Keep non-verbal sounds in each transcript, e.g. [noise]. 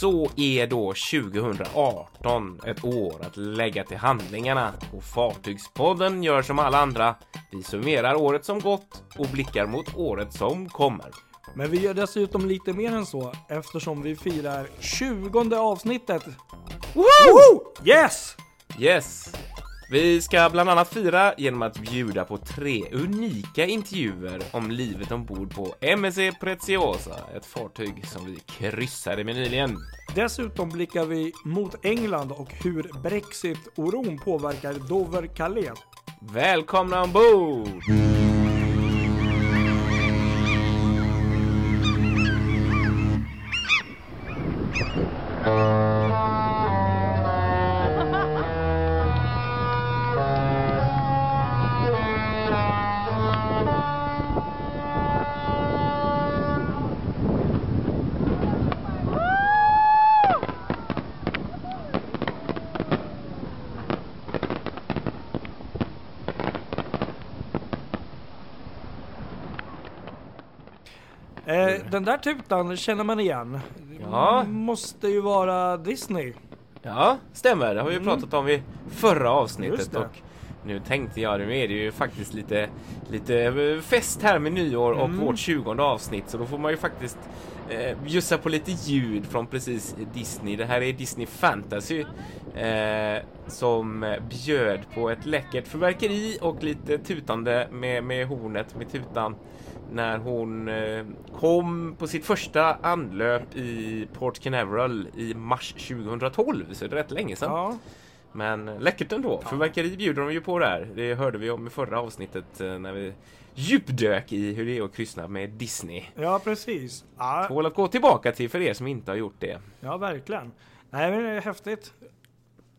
så är då 2018 ett år att lägga till handlingarna och Fartygspodden gör som alla andra. Vi summerar året som gått och blickar mot året som kommer. Men vi gör dessutom lite mer än så eftersom vi firar 20 avsnittet. Woho! Yes! Yes! Vi ska bland annat fira genom att bjuda på tre unika intervjuer om livet ombord på MSC Preziosa, ett fartyg som vi kryssade med nyligen. Dessutom blickar vi mot England och hur Brexit-oron påverkar Dover-Calais. Välkomna ombord! Den där tutan känner man igen. Ja. Måste ju vara Disney. Ja, stämmer. Det har vi ju pratat om i förra avsnittet. Och nu tänkte jag, nu är det ju faktiskt lite, lite fest här med nyår och vårt 20 avsnitt. Så då får man ju faktiskt eh, bjussa på lite ljud från precis Disney. Det här är Disney Fantasy. Eh, som bjöd på ett läckert förverkeri och lite tutande med, med hornet, med tutan. När hon eh, kom på sitt första anlöp i Port Canaveral i mars 2012. Så det är rätt länge sedan. Ja. Men läckert ändå. Fyrverkeri bjuder de ju på där. Det hörde vi om i förra avsnittet eh, när vi djupdök i hur det är att kryssna med Disney. ja, precis. Ja, Tål att gå tillbaka till för er som inte har gjort det. ja, verkligen. Nej, men det är häftigt.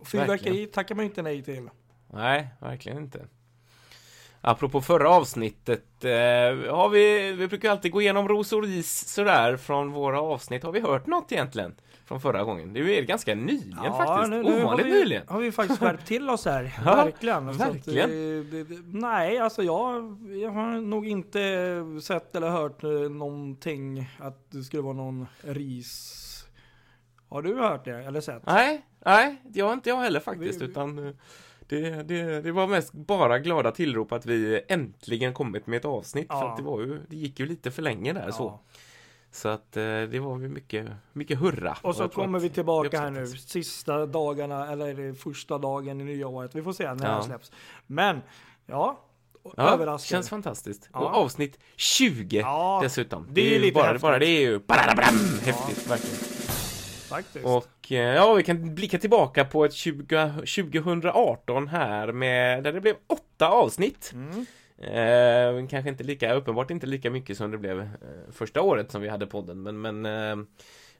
Fyrverkeri tackar man inte nej till. Nej, verkligen inte. Apropå förra avsnittet, eh, har vi, vi brukar alltid gå igenom ros och ris sådär från våra avsnitt. Har vi hört något egentligen från förra gången? Det är ganska nyligen faktiskt. nu, nu har Ovanligt vi, nyligen. har vi faktiskt skärpt till oss här. [laughs] Ja, verkligen. Så att, verkligen. eh, det, det, nej, alltså jag, jag har nog inte sett eller hört eh, någonting att det skulle vara någon ris. Har du hört det eller sett? Nej, nej, jag har inte jag heller faktiskt, Vi- vi- utan eh, det, det, det var mest bara glada tillrop att vi äntligen kommit med ett avsnitt, för Ja. att det var ju, det gick ju lite för länge där så. Ja. Så att eh, det var ju mycket, mycket hurra. Och så tror kommer vi tillbaka det här nu, sista dagarna, eller första dagen i nya året. Vi får se när Ja. det släpps. Men, ja, Ja, överraskande. känns fantastiskt. Ja. Och avsnitt 20 Ja, dessutom. det är ju lite bara, häftigt. bara det är ju häftigt verkligen. Faktiskt. Och eh, ja, vi kan blicka tillbaka på ett 20, 2018 här med, där det blev åtta avsnitt. Mm. Eh, kanske inte lika, uppenbart inte lika mycket som det blev eh, första året som vi hade podden, men men eh,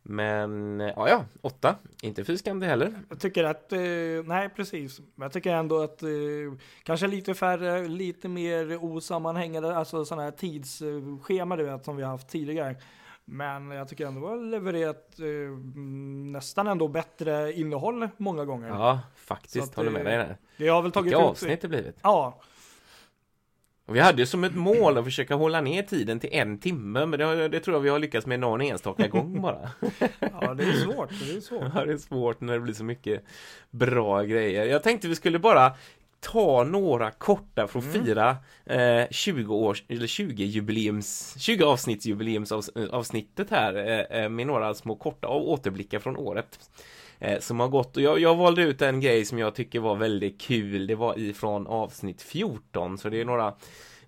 men, ja ja, åtta. Inte fy skam det heller. Jag tycker att, eh, nej precis. Men jag tycker ändå att eh, kanske lite färre, lite mer osammanhängande, alltså sådana här tidsschema du vet som vi har haft tidigare. Men jag tycker ändå har levererat eh, nästan ändå bättre innehåll många gånger. Ja, faktiskt, att, håller med eh, dig där. Det har väl tagit Vilka ut- avsnitt det blivit. Ja, Och vi hade ju som ett mål att försöka hålla ner tiden till en timme, men det, det tror jag vi har lyckats med någon enstaka gång bara. [laughs] ja, det är svårt. Det är svårt. Ja, det är svårt när det blir så mycket bra grejer. Jag tänkte vi skulle bara ta några korta för att Mm. fira eh, 20 års, eller 20 jubileums, 20 avsnittsjubileumsavsnittet här eh, eh, med några små korta återblickar från året eh, som har gått och jag, jag valde ut en grej som jag tycker var väldigt kul. Det var ifrån avsnitt 14 så det är några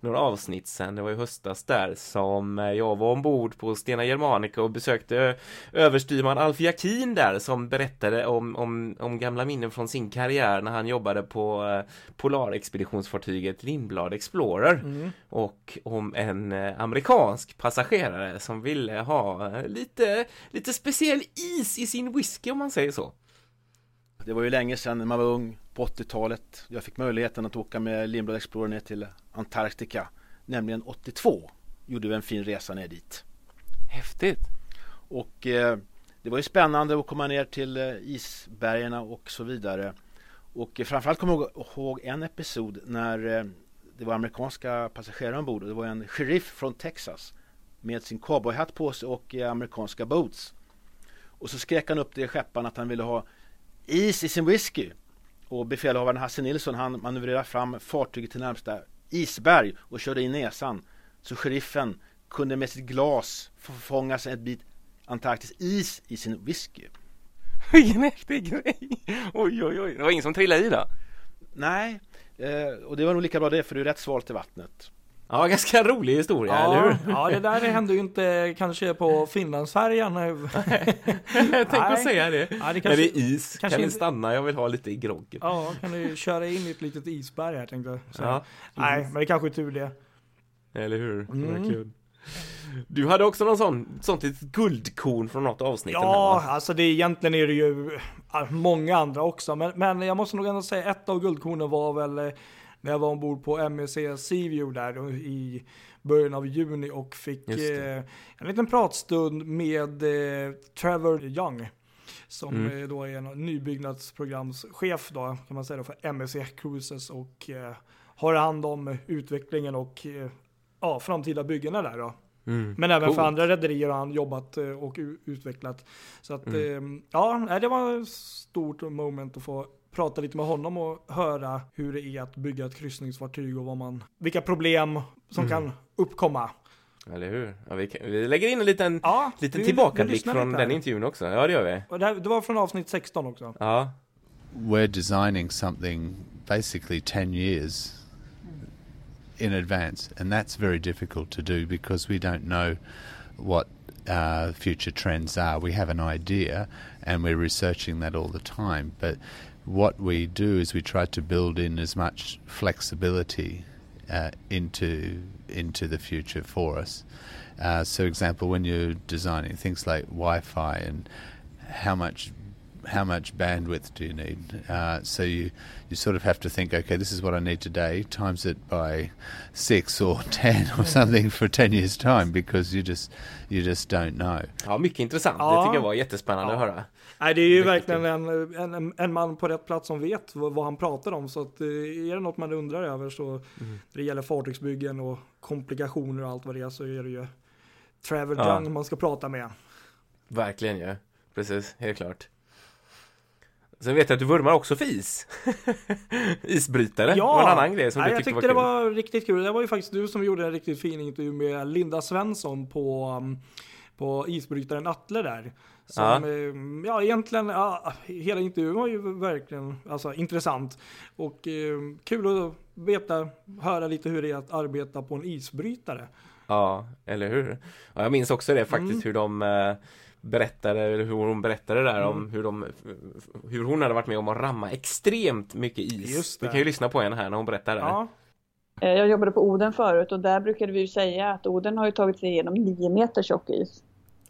några avsnitt sen, det var i höstas där som eh, jag var ombord på Stena Germanica och besökte överstyrman Alf Jakin där som berättade om, om, om gamla minnen från sin karriär när han jobbade på eh, polarexpeditionsfartyget Lindblad Explorer Mm. och om en eh, amerikansk passagerare som ville ha lite, lite speciell is i sin whisky om man säger så. Det var ju länge sedan när man var ung på 80-talet. Jag fick möjligheten att åka med Lindblad Explorer ner till Antarktika. Nämligen 82 gjorde vi en fin resa ner dit. Häftigt! Och eh, det var ju spännande att komma ner till eh, isbergen och så vidare. Och eh, framförallt kommer jag ihåg- en episod när eh, det var amerikanska passagerare ombord. Och det var en sheriff från Texas med sin cowboyhatt på sig och eh, amerikanska boots. Och så skrek han upp till skepparen att han ville ha is i sin whisky. Och befälhavaren Hasse Nilsson han manövrerade fram fartyget till närmsta isberg och körde in näsan. Så sheriffen kunde med sitt glas få fånga sig en bit Antarktis is i sin whisky. Vilken häftig grej! Oj, oj, oj. Det var ingen som trillade i då? Nej, eh, och det var nog lika bra det för det är rätt svalt i vattnet. Ja, ganska rolig historia, Ja, eller hur? ja, det där hände ju inte kanske på Finlandsfärjan. [laughs] Tänkte Nej. säga det. Ja, det kanske, det är is, kanske kan ni stanna? Jag vill ha lite i groggen. ja, kan du köra in i ett litet isberg här tänkte jag. Ja, Nej, men det kanske är tur det. eller hur? Mm. Vad kul. Du hade också någon sån, sånt litet guldkorn från något avsnitt. Ja, alltså det egentligen är det ju många andra också. Men, men jag måste nog ändå säga ett av guldkornen var väl eh, när jag var ombord på MEC Seaview där i början av juni och fick eh, en liten pratstund med eh, Trevor Young. Som Mm. eh, då är en nybyggnadsprogramschef då, kan man säga då, för MEC Cruises och eh, har hand om utvecklingen och eh, ja, framtida byggena där då. Mm. Men även för Coolt. andra rederier har han jobbat eh, och utvecklat. Så att, Mm. eh, ja, det var ett stort moment att få prata lite med honom och höra hur det är att bygga ett kryssningsfartyg och vad man, vilka problem som Mm. kan uppkomma. Eller hur? Ja, vi, kan, vi lägger in en liten, Ja, liten vi- vi tillbakablick lyssnar från lite den intervjun också. Ja, det gör vi. Och det, här, det var från avsnitt 16 också. Ja. we're designing something basically 10 years in advance, and that's very difficult to do because we don't know what uh, future trends are. We have an idea, and we're researching that all the time. But what we do is we try to build in as much flexibility uh, into into the future for us. Uh, so, example, when you're designing things like Wi-Fi and how much how much bandwidth do you need? Uh, so you you sort of have to think, okay, this is what I need today. Times it by six or [laughs] ten or something for ten years time because you just you just don't know. ja, mycket intressant. Ja. Det tycker jag var jättespännande Ja. att höra. Nej, det är ju verkligen en, en, en man på rätt plats som vet vad, vad han pratar om. Så att, eh, är det något man undrar över så Mm. när det gäller fartygsbyggen och komplikationer och allt vad det är så är det ju Trevor Ja. Man ska prata med. Verkligen ju. Ja. Precis, helt klart. Sen vet jag att du vurmar också för is. [laughs] Isbrytare Ja. var en annan grej som Nej, du jag tyckte tyckte var kul. det var riktigt kul. Det var ju faktiskt du som gjorde en riktigt fin intervju med Linda Svensson på, um, på isbrytaren Atle där. Som, Ja. ja. egentligen, ja, hela intervjun var ju verkligen alltså, intressant. Och eh, kul att veta, höra lite hur det är att arbeta på en isbrytare. Ja, eller hur? Ja, jag minns också det faktiskt Mm. hur de eh, berättade, eller hur hon berättade där om Mm. hur de hur hon hade varit med om att ramma extremt mycket is. Just det. Vi kan ju lyssna på henne här när hon berättar det. Ja, Eh, Jag jobbade på Oden förut och där brukade vi ju säga att Oden har ju tagit sig igenom nio meter tjock is.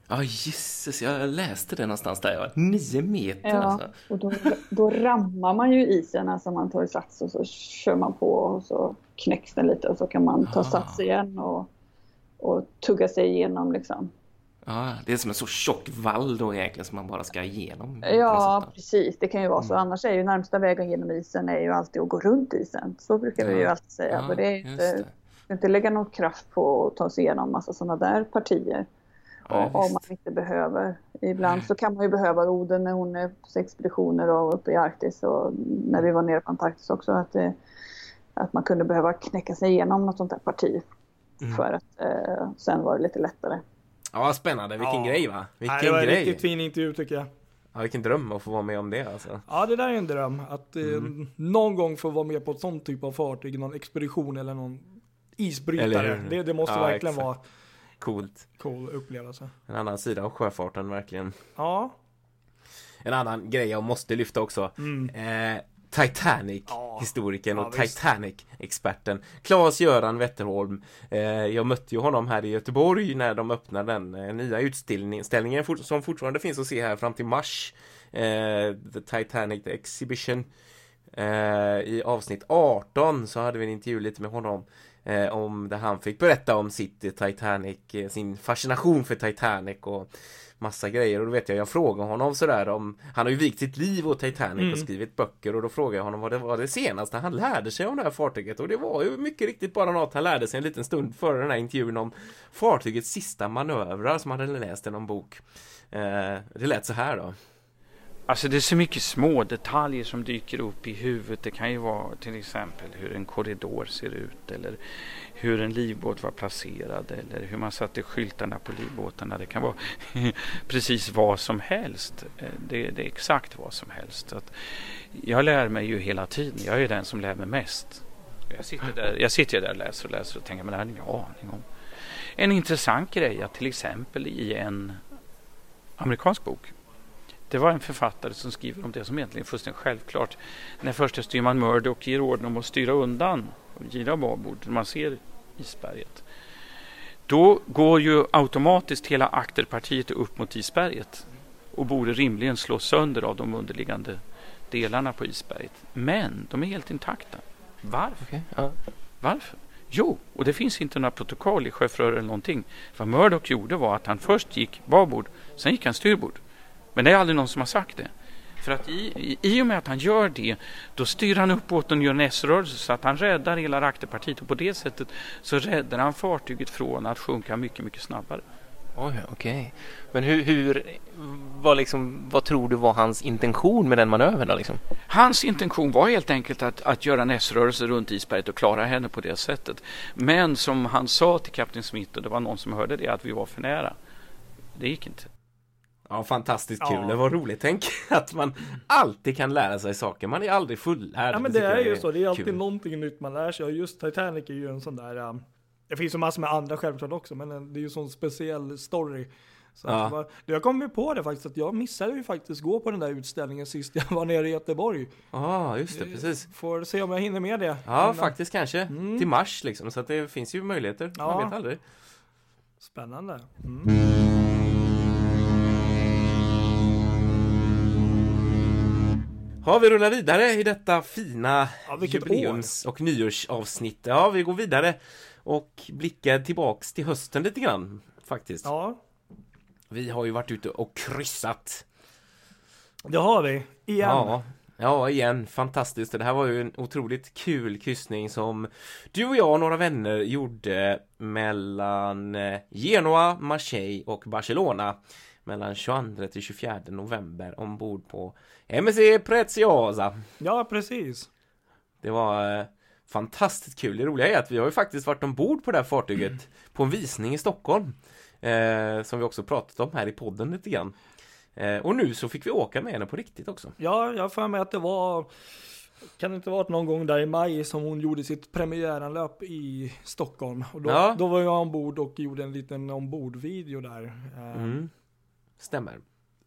Ja, gisses, jag läste det någonstans där. Ja. Nio meter Ja. alltså. Och då, då rammar man ju isen, alltså man tar sats och så kör man på och så knäcks den lite och så kan man ta Ah. sats igen och, och tugga sig igenom liksom. Ja, det är som en så tjock vall då egentligen som man bara ska igenom. Ja, precis. Det kan ju vara så. Mm. Annars är ju närmsta vägen genom isen är ju alltid att gå runt isen. Så brukar vi ju alltid säga. Ja, det är inte, det. inte lägga någon kraft på att ta sig igenom massa sådana där partier. Ja, om man inte behöver. Ibland så kan man ju behöva Oden när hon är på expeditioner och uppe i Arktis och när vi var nere på Antarktis också att, det, att man kunde behöva knäcka sig igenom något sånt där parti. Mm. För att eh, sen var det lite lättare. Ja, spännande. Vilken Ja. grej va? Vilken Nej, det var en grej. riktigt fin intervju tycker jag. Ja, vilken dröm att få vara med om det alltså. Ja, det där är en dröm. Att eh, Mm. någon gång få vara med på ett sånt typ av fartyg, någon expedition eller någon Eller isbrytare. hur? Det, det måste Ja, verkligen exakt. vara Coolt. cool upplevelse. En annan sida av sjöfarten verkligen. Ja, En annan grej jag måste lyfta också. mm. Eh, Titanic, Ja. och. Titanic-experten Claes-Göran Wetterholm. Eh, jag mötte ju honom här i Göteborg när de öppnade den eh, nya utställningen fort- som fortfarande finns att se här fram till mars. Eh, The Titanic Exhibition. Eh, I avsnitt 18 så hade vi en intervju lite med honom. Eh, om där han fick berätta om sitt Titanic, eh, sin fascination för Titanic och massa grejer och då vet jag, jag frågade honom sådär om Han har ju vikt sitt liv åt Titanic Mm. och skrivit böcker och då frågade jag honom vad det var det senaste han lärde sig om det här fartyget och det var ju mycket riktigt bara något han lärde sig en liten stund före den här intervjun om fartygets sista manövrar som han hade läst i någon bok. Eh, det lät så här då. Alltså det är så mycket små detaljer som dyker upp i huvudet. Det kan ju vara till exempel hur en korridor ser ut eller hur en livbåt var placerad eller hur man satte skyltarna på livbåtarna. Det kan vara [laughs] precis vad som helst. Eh, det, det är exakt vad som helst. Så att jag lär mig ju hela tiden. Jag är den som lär mig mest. Jag sitter, där, jag sitter ju där och läser och läser och tänker men det här har jag ingen aning om. En intressant grej att till exempel i en amerikansk bok det var en författare som skriver om det som egentligen är fullständigt självklart. När första styrman Murdoch ger orden om att styra undan och gira babord när man ser isberget. Då går ju automatiskt hela akterpartiet upp mot isberget och borde rimligen slås sönder av de underliggande delarna på isberget. Men de är helt intakta. Varför? Okej, ja. Varför? Jo, och det finns inte några protokoll i sjöförhör eller någonting. Vad Murdoch gjorde var att han först gick babord, sen gick han styrbord. Men det är aldrig någon som har sagt det. För att i, i, i och med att han gör det, då styr han upp båten och gör en S-rörelse så att han räddar hela rakterpartiet och på det sättet så räddar han fartyget från att sjunka mycket, mycket snabbare. Oj, okej. Men hur, hur vad, liksom, vad tror du var hans intention med den manövern då liksom? Hans intention var helt enkelt att, att göra en S-rörelse runt isberget och klara henne på det sättet. Men som han sa till kapten Smith, och det var någon som hörde det, att vi var för nära. Det gick inte. Ja, fantastiskt Ja. kul. Det var roligt. Tänk [laughs] att man alltid kan lära sig saker. Man är aldrig fullärd. Ja men Det det är ju så, det är alltid kul. någonting nytt man lär sig och just Titanic är ju en sån där, um, det finns ju massor med andra självklart också, men en- det är ju en sån speciell story. Så Ja. var, jag kom ju på det faktiskt att jag missade ju faktiskt gå på den där utställningen sist jag var nere i Göteborg. Ja, just det, precis. Får se om jag hinner med det. Ja, Innan- faktiskt kanske. Mm. Till mars liksom. Så att det finns ju möjligheter. Ja. Man vet aldrig. Spännande. Mm. Ja, vi rullar vidare i detta fina Ja, jubileums och nyårsavsnitt. Ja, vi går vidare och blickar tillbaks till hösten lite grann faktiskt. Ja, Vi har ju varit ute och kryssat. det har vi. Igen. Ja, ja, igen. Fantastiskt. Det här var ju en otroligt kul kryssning som du och jag och några vänner gjorde mellan eh, Genoa, Marseille och Barcelona mellan 22 till 24 november ombord på MSC Preziosa. Ja, precis. Det var eh, fantastiskt kul. Det roliga är att vi har ju faktiskt varit ombord på det här fartyget på en visning i Stockholm. Eh, som vi också pratat om här i podden lite grann. Eh, och nu så fick vi åka med henne på riktigt också. Ja, jag för mig att det var kan det inte varit någon gång där i maj som hon gjorde sitt premiäranlöp i Stockholm? Och då, Ja. då var jag ombord och gjorde en liten ombordvideo där. Eh, Mm. Stämmer.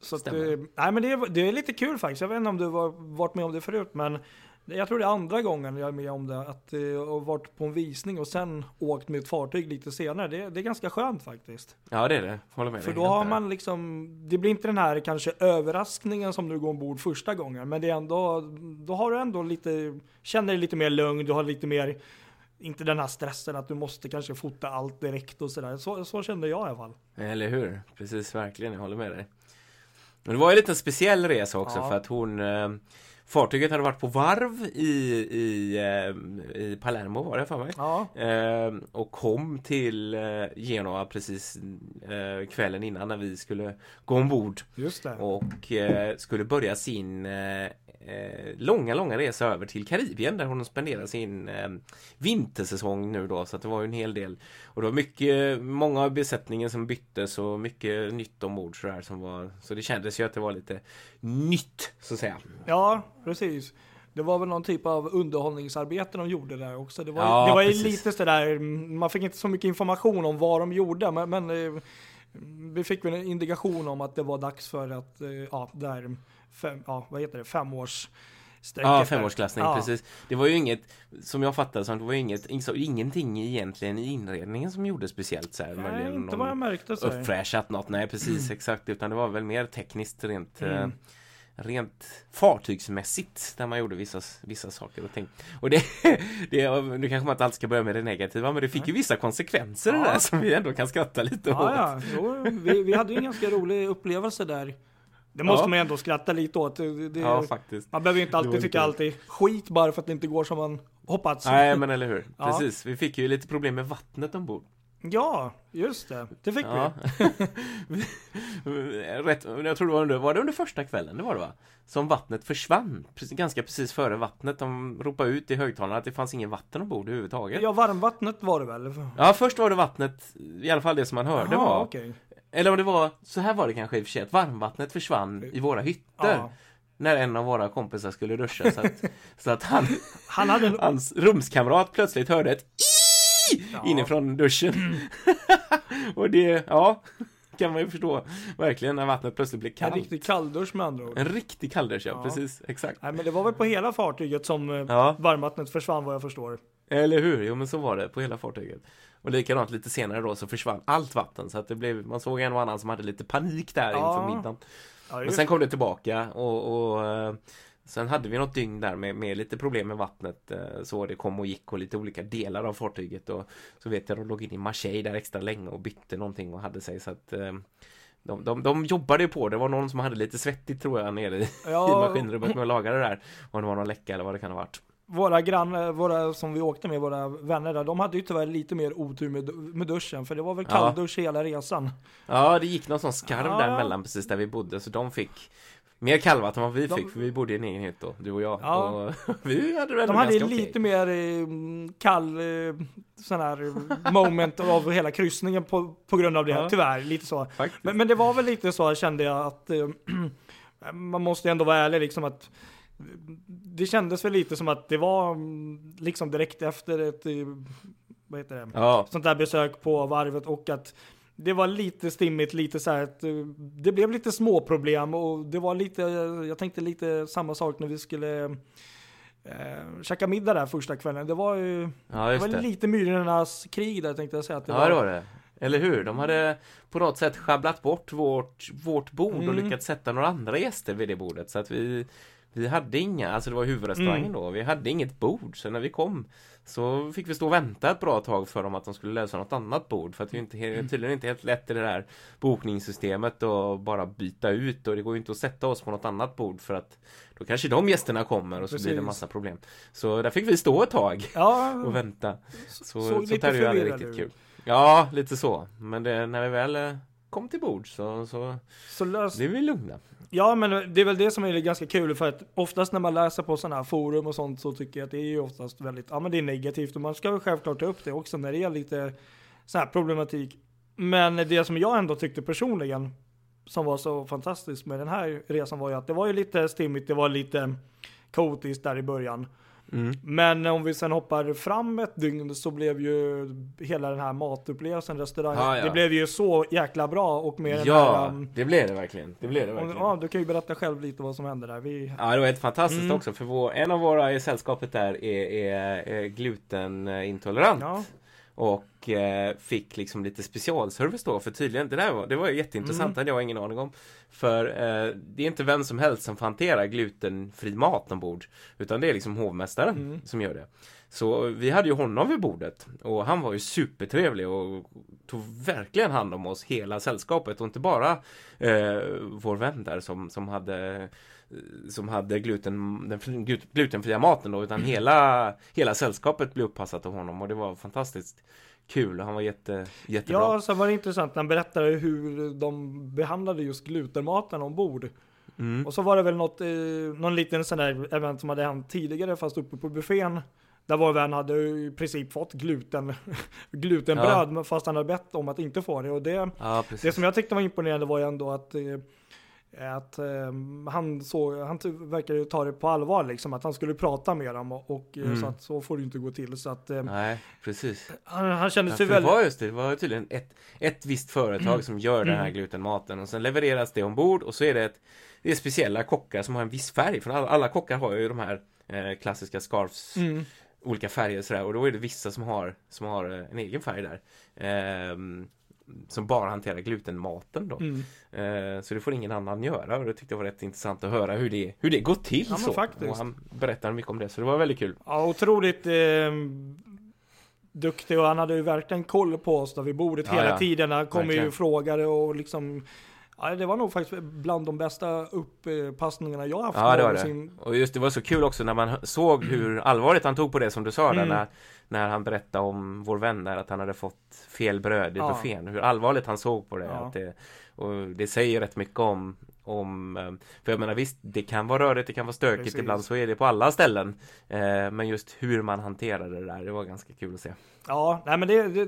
Så stämmer. eh, nej men det, är- det är lite kul faktiskt. Jag vet inte om du var, varit med om det förut men jag tror det är andra gången jag är med om det. Att eh, jag har varit på en visning och sen åkt med ett fartyg lite senare. Det, det är ganska skönt faktiskt. Ja det är det. Håller med För då har man liksom, det blir inte den här kanske överraskningen som du går ombord första gången. Men det är ändå, då har du ändå lite, känner dig lite mer lugn, du har lite mer, inte den här stressen att du måste kanske fota allt direkt och sådär. Så, så kände jag i alla fall. Eller hur? Precis, verkligen. Jag håller med dig. Men det var ju en liten speciell resa också Ja. för att hon eh, Fartyget hade varit på varv i, i, eh, i Palermo var det för mig. Ja, Eh, och kom till Genoa precis kvällen innan när vi skulle gå ombord just det. och skulle börja sin eh, långa, långa resa över till Karibien där hon spenderar sin eh, vintersäsong nu då så att det var ju en hel del och det var mycket, många av besättningen som byttes och mycket nytt ombord sådär som var så det kändes ju att det var lite nytt så att säga. Ja, precis. Det var väl någon typ av underhållningsarbete de gjorde där också. Det var, Ja, det var ju lite sådär, man fick inte så mycket information om vad de gjorde, men, men eh, vi fick väl en indikation om att det var dags för att, eh, ja, där, fem, ja, vad heter det, femårs Ja, femårsklassning, ja. precis. Det var ju inget, som jag fattade som det var ju inget, så ingenting egentligen i inredningen som gjorde speciellt så här. Nej, inte vad jag märkte så. uppfräschat något, nej precis exakt utan det var väl mer tekniskt rent Mm. eh, rent fartygsmässigt där man gjorde vissa, vissa saker och ting. Och det, [laughs] det, nu kanske man inte alltid ska börja med det negativa men det fick ju vissa konsekvenser Ja. där som vi ändå kan skratta lite åt. Ja, ja. Jo, vi, vi hade ju en ganska rolig upplevelse där. Det måste Ja. man ändå skratta lite åt. Det, det, Ja, faktiskt. man behöver ju inte alltid tycka alltid skit bara för att det inte går som man hoppats. Nej, men eller hur. Ja. Precis. Vi fick ju lite problem med vattnet ombord. Ja, just det. Det fick Ja. [laughs] Rätt, jag tror det var under, var det under första kvällen, det var det va? Som vattnet försvann, precis, ganska precis före vattnet. De ropade ut i högtalarna att det fanns ingen vatten ombord vi. överhuvudtaget. Ja, varmvattnet var det väl? Ja, först var det vattnet, i alla fall det som man hörde Jaha, var. okej. Eller om det var, så här var det kanske i och för sig, att varmvattnet försvann i våra hytter. Ja. När en av våra kompisar skulle duscha så att, [laughs] så att han, Han hade en... hans rumskamrat plötsligt hörde ett i Ja. inifrån duschen. [clears throat] och det, ja, kan man ju förstå verkligen när vattnet plötsligt blir En kallt. riktig kalldusch med andra ord. En riktig kalldusch, ja, Ja. precis, exakt. Nej, men det var väl på hela fartyget som eh, Ja. varmvattnet försvann vad jag förstår. Eller hur? Jo men så var det på hela fartyget. Och likadant lite senare då så försvann allt vatten så att det blev, man såg en och annan som hade lite panik där Ja. inför middagen. Ja, Men sen kom det tillbaka och, och eh, sen hade vi något dygn där med, med lite problem med vattnet. eh, Så det kom och gick och lite olika delar av fartyget och så vet jag de låg in i Marseille där extra länge och bytte någonting och hade sig så att eh, de, de, de jobbade ju på, det var någon som hade lite svettigt tror jag nere i, i Ja, maskinrummet med att laga det där. Om det var någon läcka eller vad det kan ha varit. Våra grannar, våra som vi åkte med, våra vänner där, de hade ju tyvärr lite mer otur med, med duschen, för det var väl Ja. kalldusch hela resan. Ja, det gick någon sån skarv Ja. däremellan precis där vi bodde så de fick mer kallvatten än vad vi De- fick för vi bodde i en egen hytt då, du och jag. Ja. Och [laughs] vi hade ändå De hade lite mer eh, kall eh, sån här eh, moment av hela kryssningen på, på grund av det, Ja. tyvärr. Lite så. Men, men det var väl lite så kände jag att eh, [clears throat] man måste ändå vara ärlig liksom att det kändes väl lite som att det var mm, liksom direkt efter ett eh, vad heter det? Ja, sånt där besök på varvet och att det var lite stimmigt, lite så här att eh, det blev lite små problem och det var lite, jag tänkte lite samma sak när vi skulle eh, käka middag där första kvällen. Det var ju, ja det var det. lite myrornas krig där tänkte jag säga. Att det Ja, var, det var det. Eller hur? De hade på något sätt schabblat bort vårt, vårt bord och Mm. lyckats sätta några andra gäster vid det bordet. Så att vi, vi hade inga, alltså det var huvudrestaurangen Mm. då, vi hade inget bord. Så när vi kom så fick vi stå och vänta ett bra tag för dem att de skulle lösa något annat bord. För att det är inte, Mm. tydligen inte helt lätt i det där bokningssystemet och bara byta ut och det går ju inte att sätta oss på något annat bord för att då kanske de gästerna kommer och så blir det Precis. massa problem. Så där fick vi stå ett tag Ja, och vänta. Så, såg sånt lite där är ju aldrig riktigt ut. kul. Ja, lite så. Men det, när vi väl eh, kom till bord så, så så lös, blev vi lugna. ja, men det är väl det som är ganska kul för att oftast när man läser på sådana här forum och sånt så tycker jag att det är ju oftast väldigt, ja men det är negativt och man ska väl självklart ta upp det också när det är lite så här problematik. Men det som jag ändå tyckte personligen som var så fantastiskt med den här resan var ju att det var ju lite stimmigt, det var lite kaotiskt där i början. Mm. Men om vi sen hoppar fram ett dygn så blev ju hela den här matupplevelsen, restaurangen, Ja, ja. det blev ju så jäkla bra och med den här, Ja, um, det blev det verkligen. Det blev det verkligen. ja, du kan ju berätta själv lite vad som hände där. Vi, Ja, det var helt fantastiskt Mm. också för vår, en av våra i sällskapet där är, är, är glutenintolerant. ja, Och eh, fick liksom lite specialservice då för tydligen, det där var, det var jätteintressant, Mm. hade jag ingen aning om. För eh, det är inte vem som helst som får hantera glutenfri mat ombord. Utan det är liksom hovmästaren Mm. som gör det. Så vi hade ju honom vid bordet och han var ju supertrevlig och tog verkligen hand om oss hela sällskapet och inte bara eh, vår vän där som, som hade som hade gluten, den fri- glut- glutenfria maten då utan hela, hela sällskapet blev uppassat av honom och det var fantastiskt kul och han var jätte, jättebra. ja, så var det intressant när han berättade hur de behandlade just glutenmaten ombord. Mm. Och så var det väl något, eh, någon liten sån där event som hade hänt tidigare fast uppe på buffén. Där vår vän hade i princip fått gluten, [laughs] glutenbröd men fast han hade bett om att inte få det. Och det, Ja, det som jag tyckte var imponerande var ju ändå att eh, att eh, han såg, han ju ta det på allvar liksom, att han skulle prata med dem och, och eh, Mm. så att så får det inte gå till. Så att eh, Nej, precis. han, han kände Ja, sig det väldigt... var just det, det var tydligen ett, ett visst företag som gör den här Mm. glutenmaten och sen levereras det ombord och så är det ett det är speciella kockar som har en viss färg, för alla, alla kockar har ju de här eh, klassiska scarfs, Mm. olika färger sådär och då är det vissa som har, som har eh, en egen färg där. Som bara hanterar glutenmaten då. Mm. Eh, så det får ingen annan göra och det tyckte jag var rätt intressant att höra hur det, hur det går till Ja, så. faktiskt. Och han berättade mycket om det så det var väldigt kul. Ja, otroligt eh, duktig och han hade ju verkligen koll på oss där vid bordet Ja, hela ja. tiden. Han kom ju Verkligen. och frågade och liksom Ja, det var nog faktiskt bland de bästa uppassningarna jag haft Ja det var det. Och just det var så kul också när man såg hur allvarligt han tog på det som du sa där Mm. när, när han berättade om vår vän där att han hade fått fel bröd i Ja. buffén. Hur allvarligt han såg på det. Ja. Det och det säger rätt mycket om om, eh, för jag menar visst, det kan vara rörigt, det kan vara stökigt, Precis. ibland så är det på alla ställen. Eh, men just hur man hanterade det där, det var ganska kul att se. Ja, nej men det, det,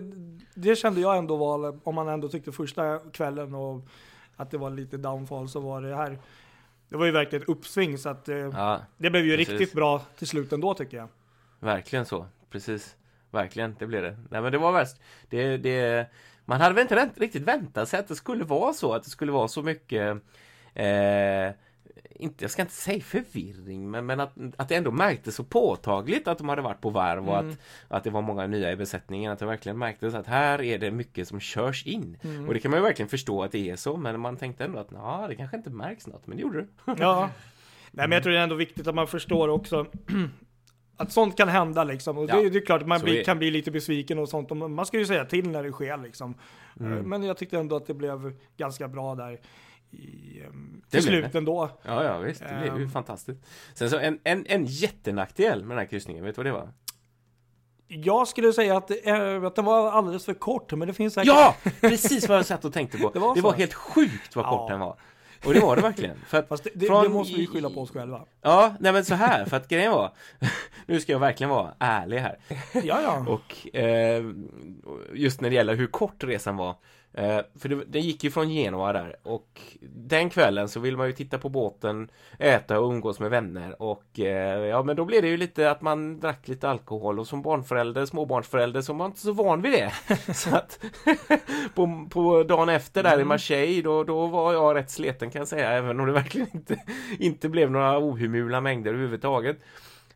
det kände jag ändå var, om man ändå tyckte första kvällen och att det var lite downfall så var det här Det var ju verkligen ett uppsving så att eh, Ja, det blev ju precis. riktigt bra till slut ändå tycker jag. verkligen så. Precis. Verkligen, det blev det. Nej men det var värst. Det, det, man hade väl inte rätt- riktigt väntat sig att det skulle vara så, att det skulle vara så mycket eh, inte, jag ska inte säga förvirring, men, men att, att det ändå märktes så påtagligt att de hade varit på varv och Mm. att, att det var många nya i besättningen. Att det verkligen märktes att här är det mycket som körs in. Mm. Och det kan man ju verkligen förstå att det är så, men man tänkte ändå att det kanske inte märks något, men det gjorde det. Ja. [laughs] Nej men jag tror det är ändå viktigt att man förstår också [clears throat] att sånt kan hända liksom. Och Ja, det, det är klart att man är- kan bli lite besviken och sånt. Man ska ju säga till när det sker liksom. Mm. Men jag tyckte ändå att det blev ganska bra där i, ehm, till slut ändå. Ja, ja visst, det blev ju Ehm. fantastiskt. Sen så en, en, en jättenackdel med den här kryssningen, vet du vad det var? Jag skulle säga att, är- att den var alldeles för kort, men det finns säkert... Ja! [laughs] Precis vad jag satt och tänkte på. Det var det var helt sjukt vad kort Ja. den var. Och det var det verkligen. För att Fast det, det, från det måste vi skylla på oss själva. Ja, nej men så här, för att grejen var [laughs] Nu ska jag verkligen vara ärlig här Ja, ja. Och eh, just när det gäller hur kort resan var eh, För det, den gick ju från Genua där och den kvällen så vill man ju titta på båten Äta och umgås med vänner och eh, ja men då blev det ju lite att man drack lite alkohol och som barnförälder, småbarnsförälder så var man inte så van vid det. [laughs] Så att [laughs] på, på dagen efter där i Marseille då, då var jag rätt sleten kan jag säga även om det verkligen inte, inte blev några ohemula mängder överhuvudtaget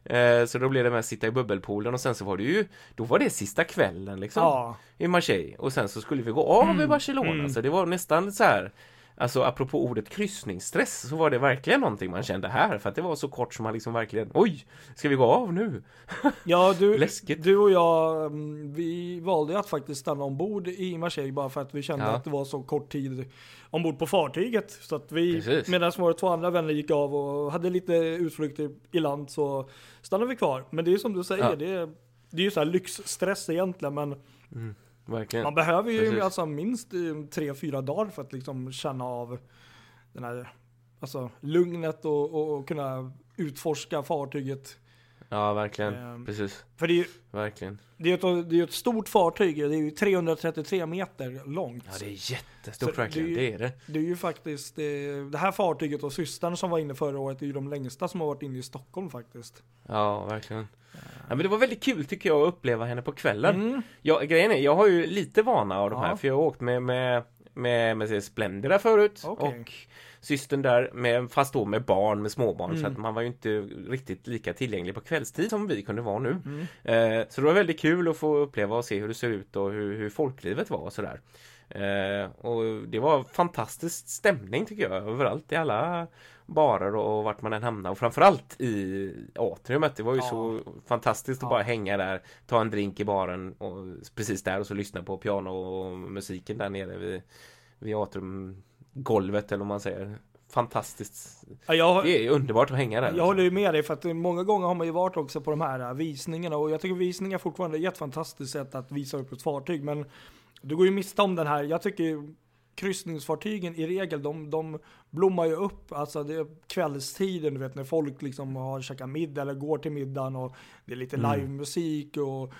Eh, Så då blev det med att sitta i bubbelpoolen och sen så var det ju Då var det sista kvällen liksom ja. I Marseille och sen så skulle vi gå av i Barcelona mm. så det var nästan så här Alltså apropå ordet kryssningsstress så var det verkligen någonting man kände här för att det var så kort som man liksom verkligen Oj! Ska vi gå av nu? [laughs] Ja, du, Läskigt. du och jag, mm, vi valde att faktiskt stanna ombord i Marseille bara för att vi kände Ja. att det var så kort tid ombord på fartyget. Så att vi, medan våra två andra vänner gick av och hade lite utflykter i land så stannade vi kvar. Men det är som du säger, Ja. det, är, det är ju så här lyxstress egentligen, men Verkligen man behöver ju Precis. alltså minst tre, fyra dagar för att liksom känna av den här, alltså lugnet och, och, och kunna utforska fartyget. Ja verkligen, Ehm, precis För det är ju Verkligen Det är, ett, det är ett stort fartyg, det är ju 333 meter långt. Ja det är jättestort verkligen, det är det är det Det är ju faktiskt, eh, det här fartyget och systern som var inne förra året är ju de längsta som har varit inne i Stockholm faktiskt. Ja verkligen Ja men det var väldigt kul tycker jag att uppleva henne på kvällen Mm. Ja, grejen är, jag har ju lite vana av de Ja. här för jag har åkt med med, med, med Splendida förut Okej. och systern där med, fast då med barn, med småbarn så Mm. att man var ju inte riktigt lika tillgänglig på kvällstid som vi kunde vara nu. Mm. Eh, så det var väldigt kul att få uppleva och se hur det ser ut och hur, hur folklivet var och sådär. Eh, och det var fantastisk stämning tycker jag överallt i alla barer och vart man än hamnade och framförallt i atriumet. Det var ju Ja. så fantastiskt att Ja. bara hänga där, ta en drink i baren och precis där och så lyssna på piano och musiken där nere vid, vid atriumgolvet eller om man säger. Fantastiskt. Ja, jag, Det är underbart att hänga där. jag håller ju med dig för att många gånger har man ju varit också på de här eh, visningarna och jag tycker visningar fortfarande är ett fantastiskt sätt att visa upp ett fartyg men du går ju miste om den här, jag tycker kryssningsfartygen i regel, de, de blommar ju upp, alltså det är kvällstiden, du vet när folk liksom har käkat middag eller går till middagen och det är lite Mm. livemusik och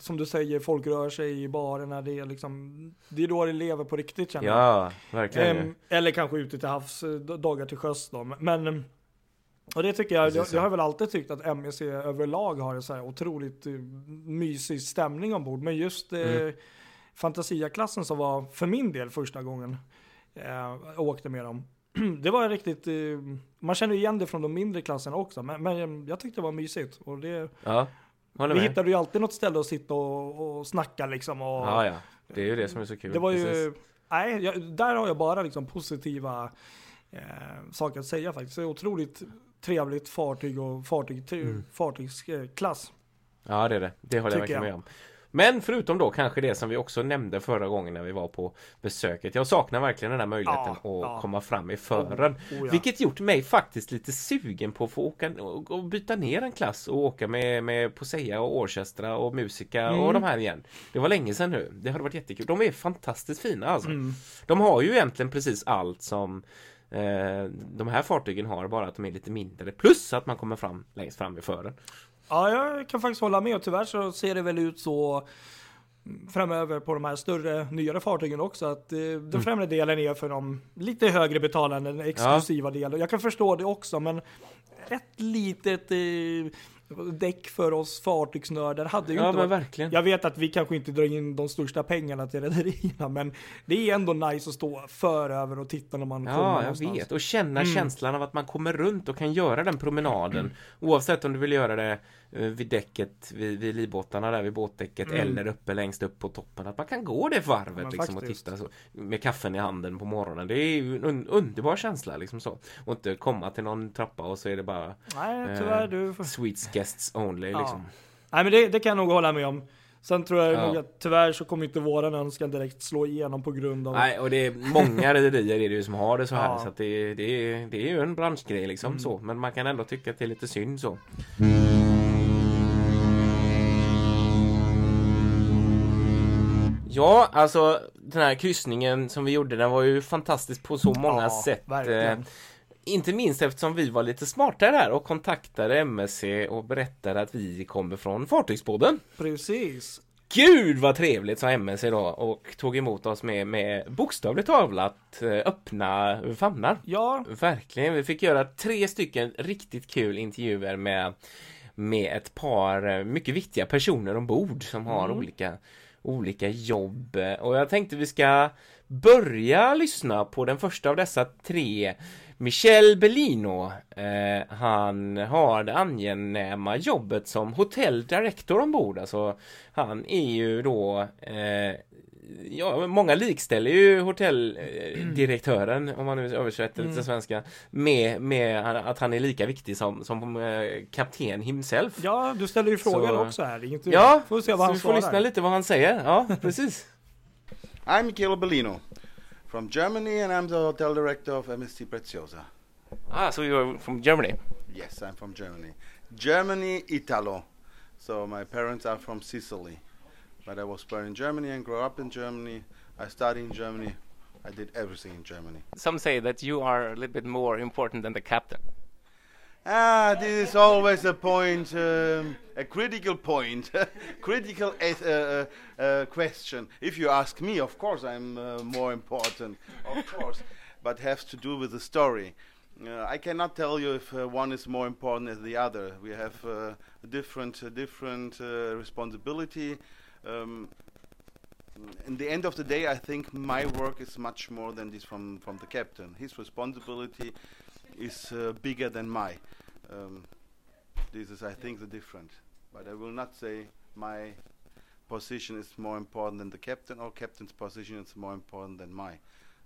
som du säger, folk rör sig i barerna, det är liksom, det är då det lever på riktigt känner jag. Ja, verkligen. Ehm, eller kanske ute till havs, eh, dagar till sjöss då. Men, och det tycker jag, jag, jag har väl alltid tyckt att MEC överlag har en så här otroligt eh, mysig stämning ombord. Men just eh, Mm. Fantasia-klassen som var för min del första gången eh, jag åkte med dem. [clears throat] Det var riktigt, eh, man känner igen det från de mindre klasserna också. Men, men jag tyckte det var mysigt. Och det, Ja, vi med. hittade ju alltid något ställe att sitta och, och snacka liksom. Och, Ja, ja. Det är ju det som är så kul. Det var ju, nej, jag, där har jag bara liksom positiva eh, saker att säga faktiskt. Det är otroligt trevligt fartyg och fartyg, Mm. fartygsklass. Ja, det är det. Det håller jag verkligen med om. Men förutom då kanske det som vi också nämnde förra gången när vi var på besöket. Jag saknar verkligen den här möjligheten Ja, att ja. komma fram i fören. Oh, ja. Vilket gjort mig faktiskt lite sugen på att få åka och och byta ner en klass och åka med, med Posea och Orchestra och Musica och Mm. de här igen. Det var länge sedan nu. Det hade varit jättekul. De är fantastiskt fina alltså. Mm. De har ju egentligen precis allt som eh, de här fartygen har, bara att de är lite mindre. Plus att man kommer fram längst fram i fören. Ja, jag kan faktiskt hålla med och tyvärr så ser det väl ut så framöver på de här större, nyare fartygen också att eh, Mm. den främre delen är för de lite högre betalande, den exklusiva delen. Jag kan förstå det också, men ett litet eh, däck för oss fartygsnördar hade ju Ja inte men varit verkligen. Jag vet att vi kanske inte drar in de största pengarna till rederierna, men det är ändå nice att stå för över och titta när man kommer Ja, jag någonstans. vet. Och känna Mm. känslan av att man kommer runt och kan göra den promenaden. Oavsett om du vill göra det vid däcket, vid, vid livbåtarna där vid båtdäcket Mm. eller uppe längst upp på toppen. Att man kan gå det varvet men liksom och titta så, med kaffen i handen på morgonen. Det är ju en un underbar känsla liksom så. Och inte komma till någon trappa och så är det bara Nej, tyvärr. Du får... Sweets guests only Ja. liksom. Nej, men det, det kan jag nog hålla med om. Sen tror jag Ja. nog att tyvärr så kommer inte våran önskan direkt slå igenom på grund av Nej, och det är många rederier är det ju som har det så här. Ja. Så att det, det, är, det är ju en branschgrej liksom Mm. så. Men man kan ändå tycka att det är lite synd så. Ja, alltså den här kryssningen som vi gjorde den var ju fantastisk på så många Ja, sätt. verkligen. Eh, inte minst eftersom vi var lite smartare där och kontaktade MSC och berättade att vi kommer från Fartygsbåden. Precis. Gud vad trevligt sa MSC då och tog emot oss med, med bokstavligt talat eh, öppna famnar. Ja, Verkligen, vi fick göra tre stycken riktigt kul intervjuer med, med ett par eh, mycket viktiga personer ombord som har Mm. olika, olika jobb. Och jag tänkte vi ska börja lyssna på den första av dessa tre. Michel Bellino, eh, han har det angenäma jobbet som hotelldirektor ombord. Alltså, han är ju då eh, Ja, många likställer ju hotelldirektören, om man nu översätter det till Mm. svenska, med, med att han är lika viktig som, som eh, kapten himself. ja, du ställer ju frågan Så- också här. Inte, Ja, får se så vad han vi får lyssna lite vad han säger. Ja, [laughs] precis. I'm Michele Bellino from Germany and I'm the hotel director of MSC Preziosa. Ah, so you're from Germany? Yes, I'm from Germany. Germany, Italo. So my parents are from Sicily. But I was born in Germany and grew up in Germany. I studied in Germany. I did everything in Germany. Some say that you are a little bit more important than the captain. Ah, this is always a point, um, a critical point, [laughs] critical uh, uh, uh, question. If you ask me, of course, I'm uh, more important, of [laughs] course, but has to do with the story. Uh, I cannot tell you if uh, one is more important than the other. We have uh, a different, different uh, responsibility. Um, in the end of the day, I think my work is much more than this from, from the captain. His responsibility is uh, bigger than my. Um, this is, I think, the difference. But I will not say my position is more important than the captain, or captain's position is more important than mine.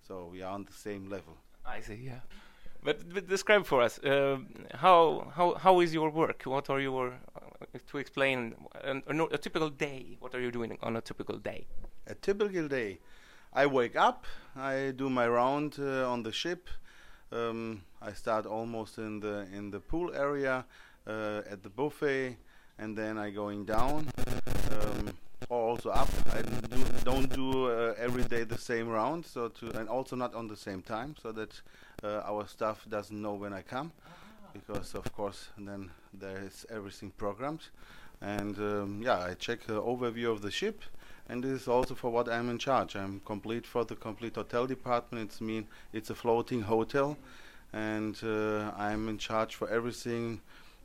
So we are on the same level. I see, yeah. But, but describe for us uh, how how how is your work? What are your uh, to explain a, typical day? What are you doing on a typical day? A typical day, I wake up, I do my round uh, on the ship. Um, I start almost in the in the pool area uh, at the buffet, and then I going down also up. I do, don't do uh, every day the same round, so to and also not on the same time, so that uh, our staff doesn't know when I come, because of course then there is everything programmed, and um, yeah, I check the overview of the ship and this is also for what I'm in charge. I'm complete for the complete hotel department. It's mean it's a floating hotel, and uh, I'm in charge for everything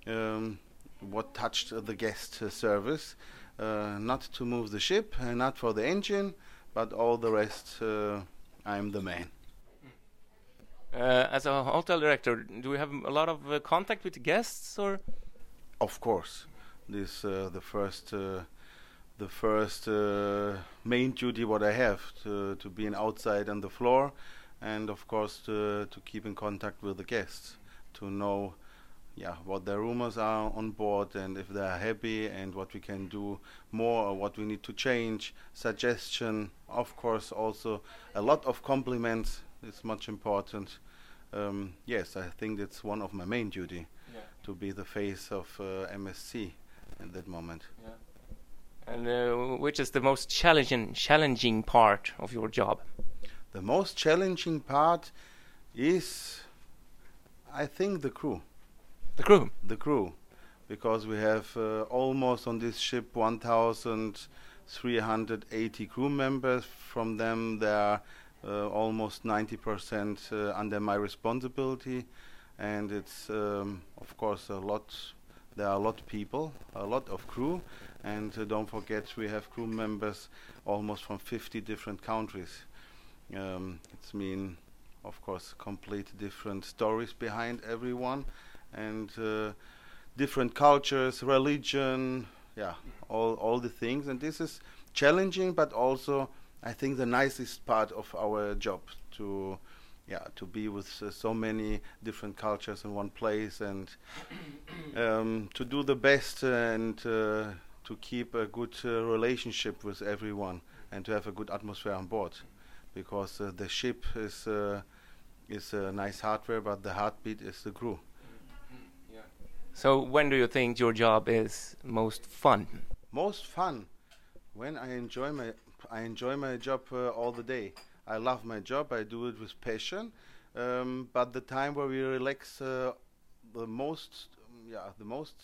um, what touched uh, the guest uh, service. Uh, not to move the ship, and not for the engine, but all the rest. Uh, I'm the man. Uh, as a hotel director, do we have a lot of uh, contact with guests or? Of course, this uh, the first uh, the first uh, main duty what I have to to be in outside on the floor, and of course to to keep in contact with the guests to know yeah what the rumors are on board and if they are happy and what we can do more or what we need to change. Suggestion of course also a lot of compliments is much important. Um, yes i think that's one of my main duty to be the face of uh, msc at that moment. And uh, which is the most challenging challenging part of your job? the most challenging part is i think the crew The crew. the crew. Because we have uh, almost on this ship 1380 crew members. From them there are uh, almost 90% uh, under my responsibility. And it's um, of course a lot there are a lot of people a lot of crew. And uh, don't forget we have crew members almost from 50 different countries. Um, it's mean of course complete different stories behind everyone and uh, different cultures, religion, yeah, all all the things. And this is challenging, but also I think the nicest part of our job to yeah to be with uh, so many different cultures in one place and [coughs] um, to do the best and uh, to keep a good uh, relationship with everyone and to have a good atmosphere on board because uh, the ship is uh, is a nice hardware but the heartbeat is the crew So when do you think your job is most fun? most fun when I enjoy my I enjoy my job uh, all the day. I love my job. I do it with passion. Um, but the time where we relax uh, the most, yeah, the most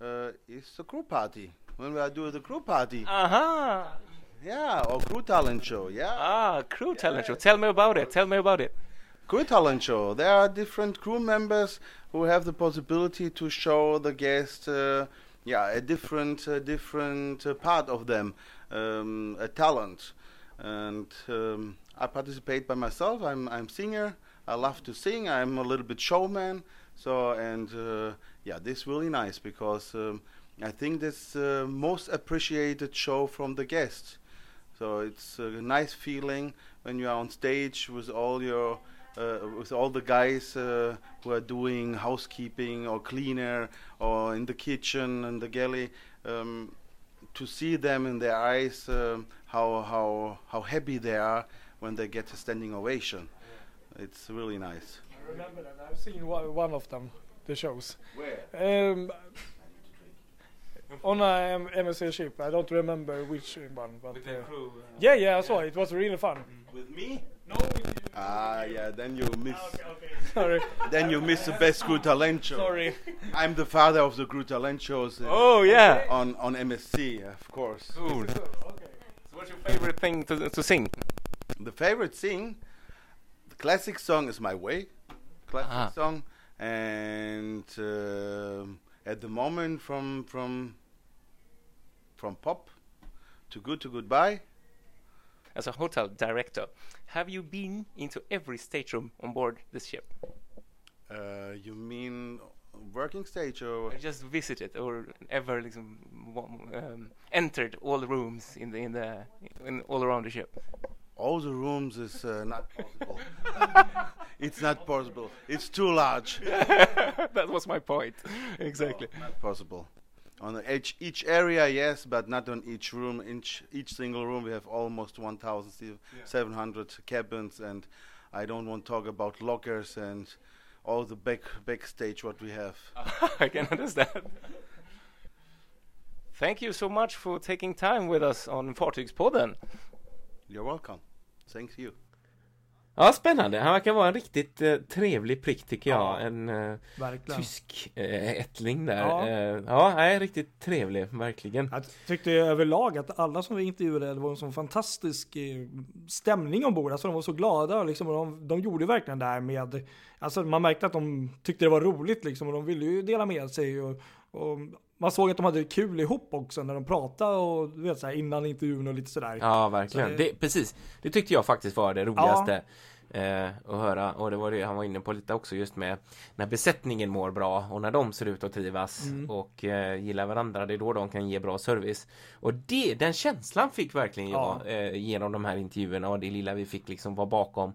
uh, is the crew party. When we are doing the crew party, Uh huh. yeah, or crew talent show, yeah. Ah, crew talent show. Tell me about it. Tell me about it. Crew talent show. There are different crew members who have the possibility to show the guest, uh, yeah, a different, uh, different uh, part of them, um, a talent. And um, I participate by myself. I'm, I'm singer. I love to sing. I'm a little bit showman. So and uh, yeah, this is really nice because um, I think that's the most appreciated show from the guests. So it's a nice feeling when you are on stage with all your uh, with all the guys uh, who are doing housekeeping or cleaner or in the kitchen and the galley. Um, to see them in their eyes, um, how how how happy they are when they get a standing ovation. It's really nice. I remember that. I've seen one, one of them, the shows. Where? Um, on a M- MSC ship. I don't remember which one, but uh, crew. yeah, yeah, I saw it. It was really fun. With me? No, Ah, yeah. Then you miss. [laughs] sorry, Then you miss the best Crew Talent show. sorry. I'm the father of the Crew Talent shows uh, Oh yeah. on on MSC, of course. Cool. okay. So what's your favorite thing to to sing? The favorite thing, the classic song is My Way, classic Ah. song, and um at the moment from from from pop to good to goodbye. As a hotel director, have you been into every stateroom on board this ship? Uh, you mean working stage or I just visited or ever like, um, entered all the rooms in the in the in, all around the ship? all the rooms is uh, not possible. [laughs] it's not possible. It's too large. [laughs] that was my point. Exactly. Not possible. On each each area, yes, but not on each room. Each each single room, we have almost 1,700 cabins, and I don't want to talk about lockers and all the back backstage what we have. [laughs] I can understand. Thank you so much for taking time with us on Fartygspodden. You're welcome. Thank you. Ja, spännande. Han verkar vara en riktigt eh, trevlig prick tycker jag. Ja. En eh, tysk eh, ättling där. Ja. Ja, eh, ja nej, riktigt trevlig, verkligen. Jag tyckte överlag att alla som vi intervjuade, det var en sån fantastisk eh, stämning ombord. Alltså de var så glada liksom, och de, de gjorde verkligen det här med, alltså man märkte att de tyckte det var roligt liksom och de ville ju dela med sig och, och man såg att de hade kul ihop också när de pratade och du vet så här, innan intervjun och lite sådär. Ja, verkligen. Så det- det, precis. Det tyckte jag faktiskt var det roligaste. Eh, och höra, och det var det han var inne på lite också just med när besättningen mår bra och när de ser ut att trivas Mm. och eh, gillar varandra, det är då de kan ge bra service. Och det, den känslan fick verkligen jag Ja. eh, genom de här intervjuerna och det lilla vi fick liksom vara bakom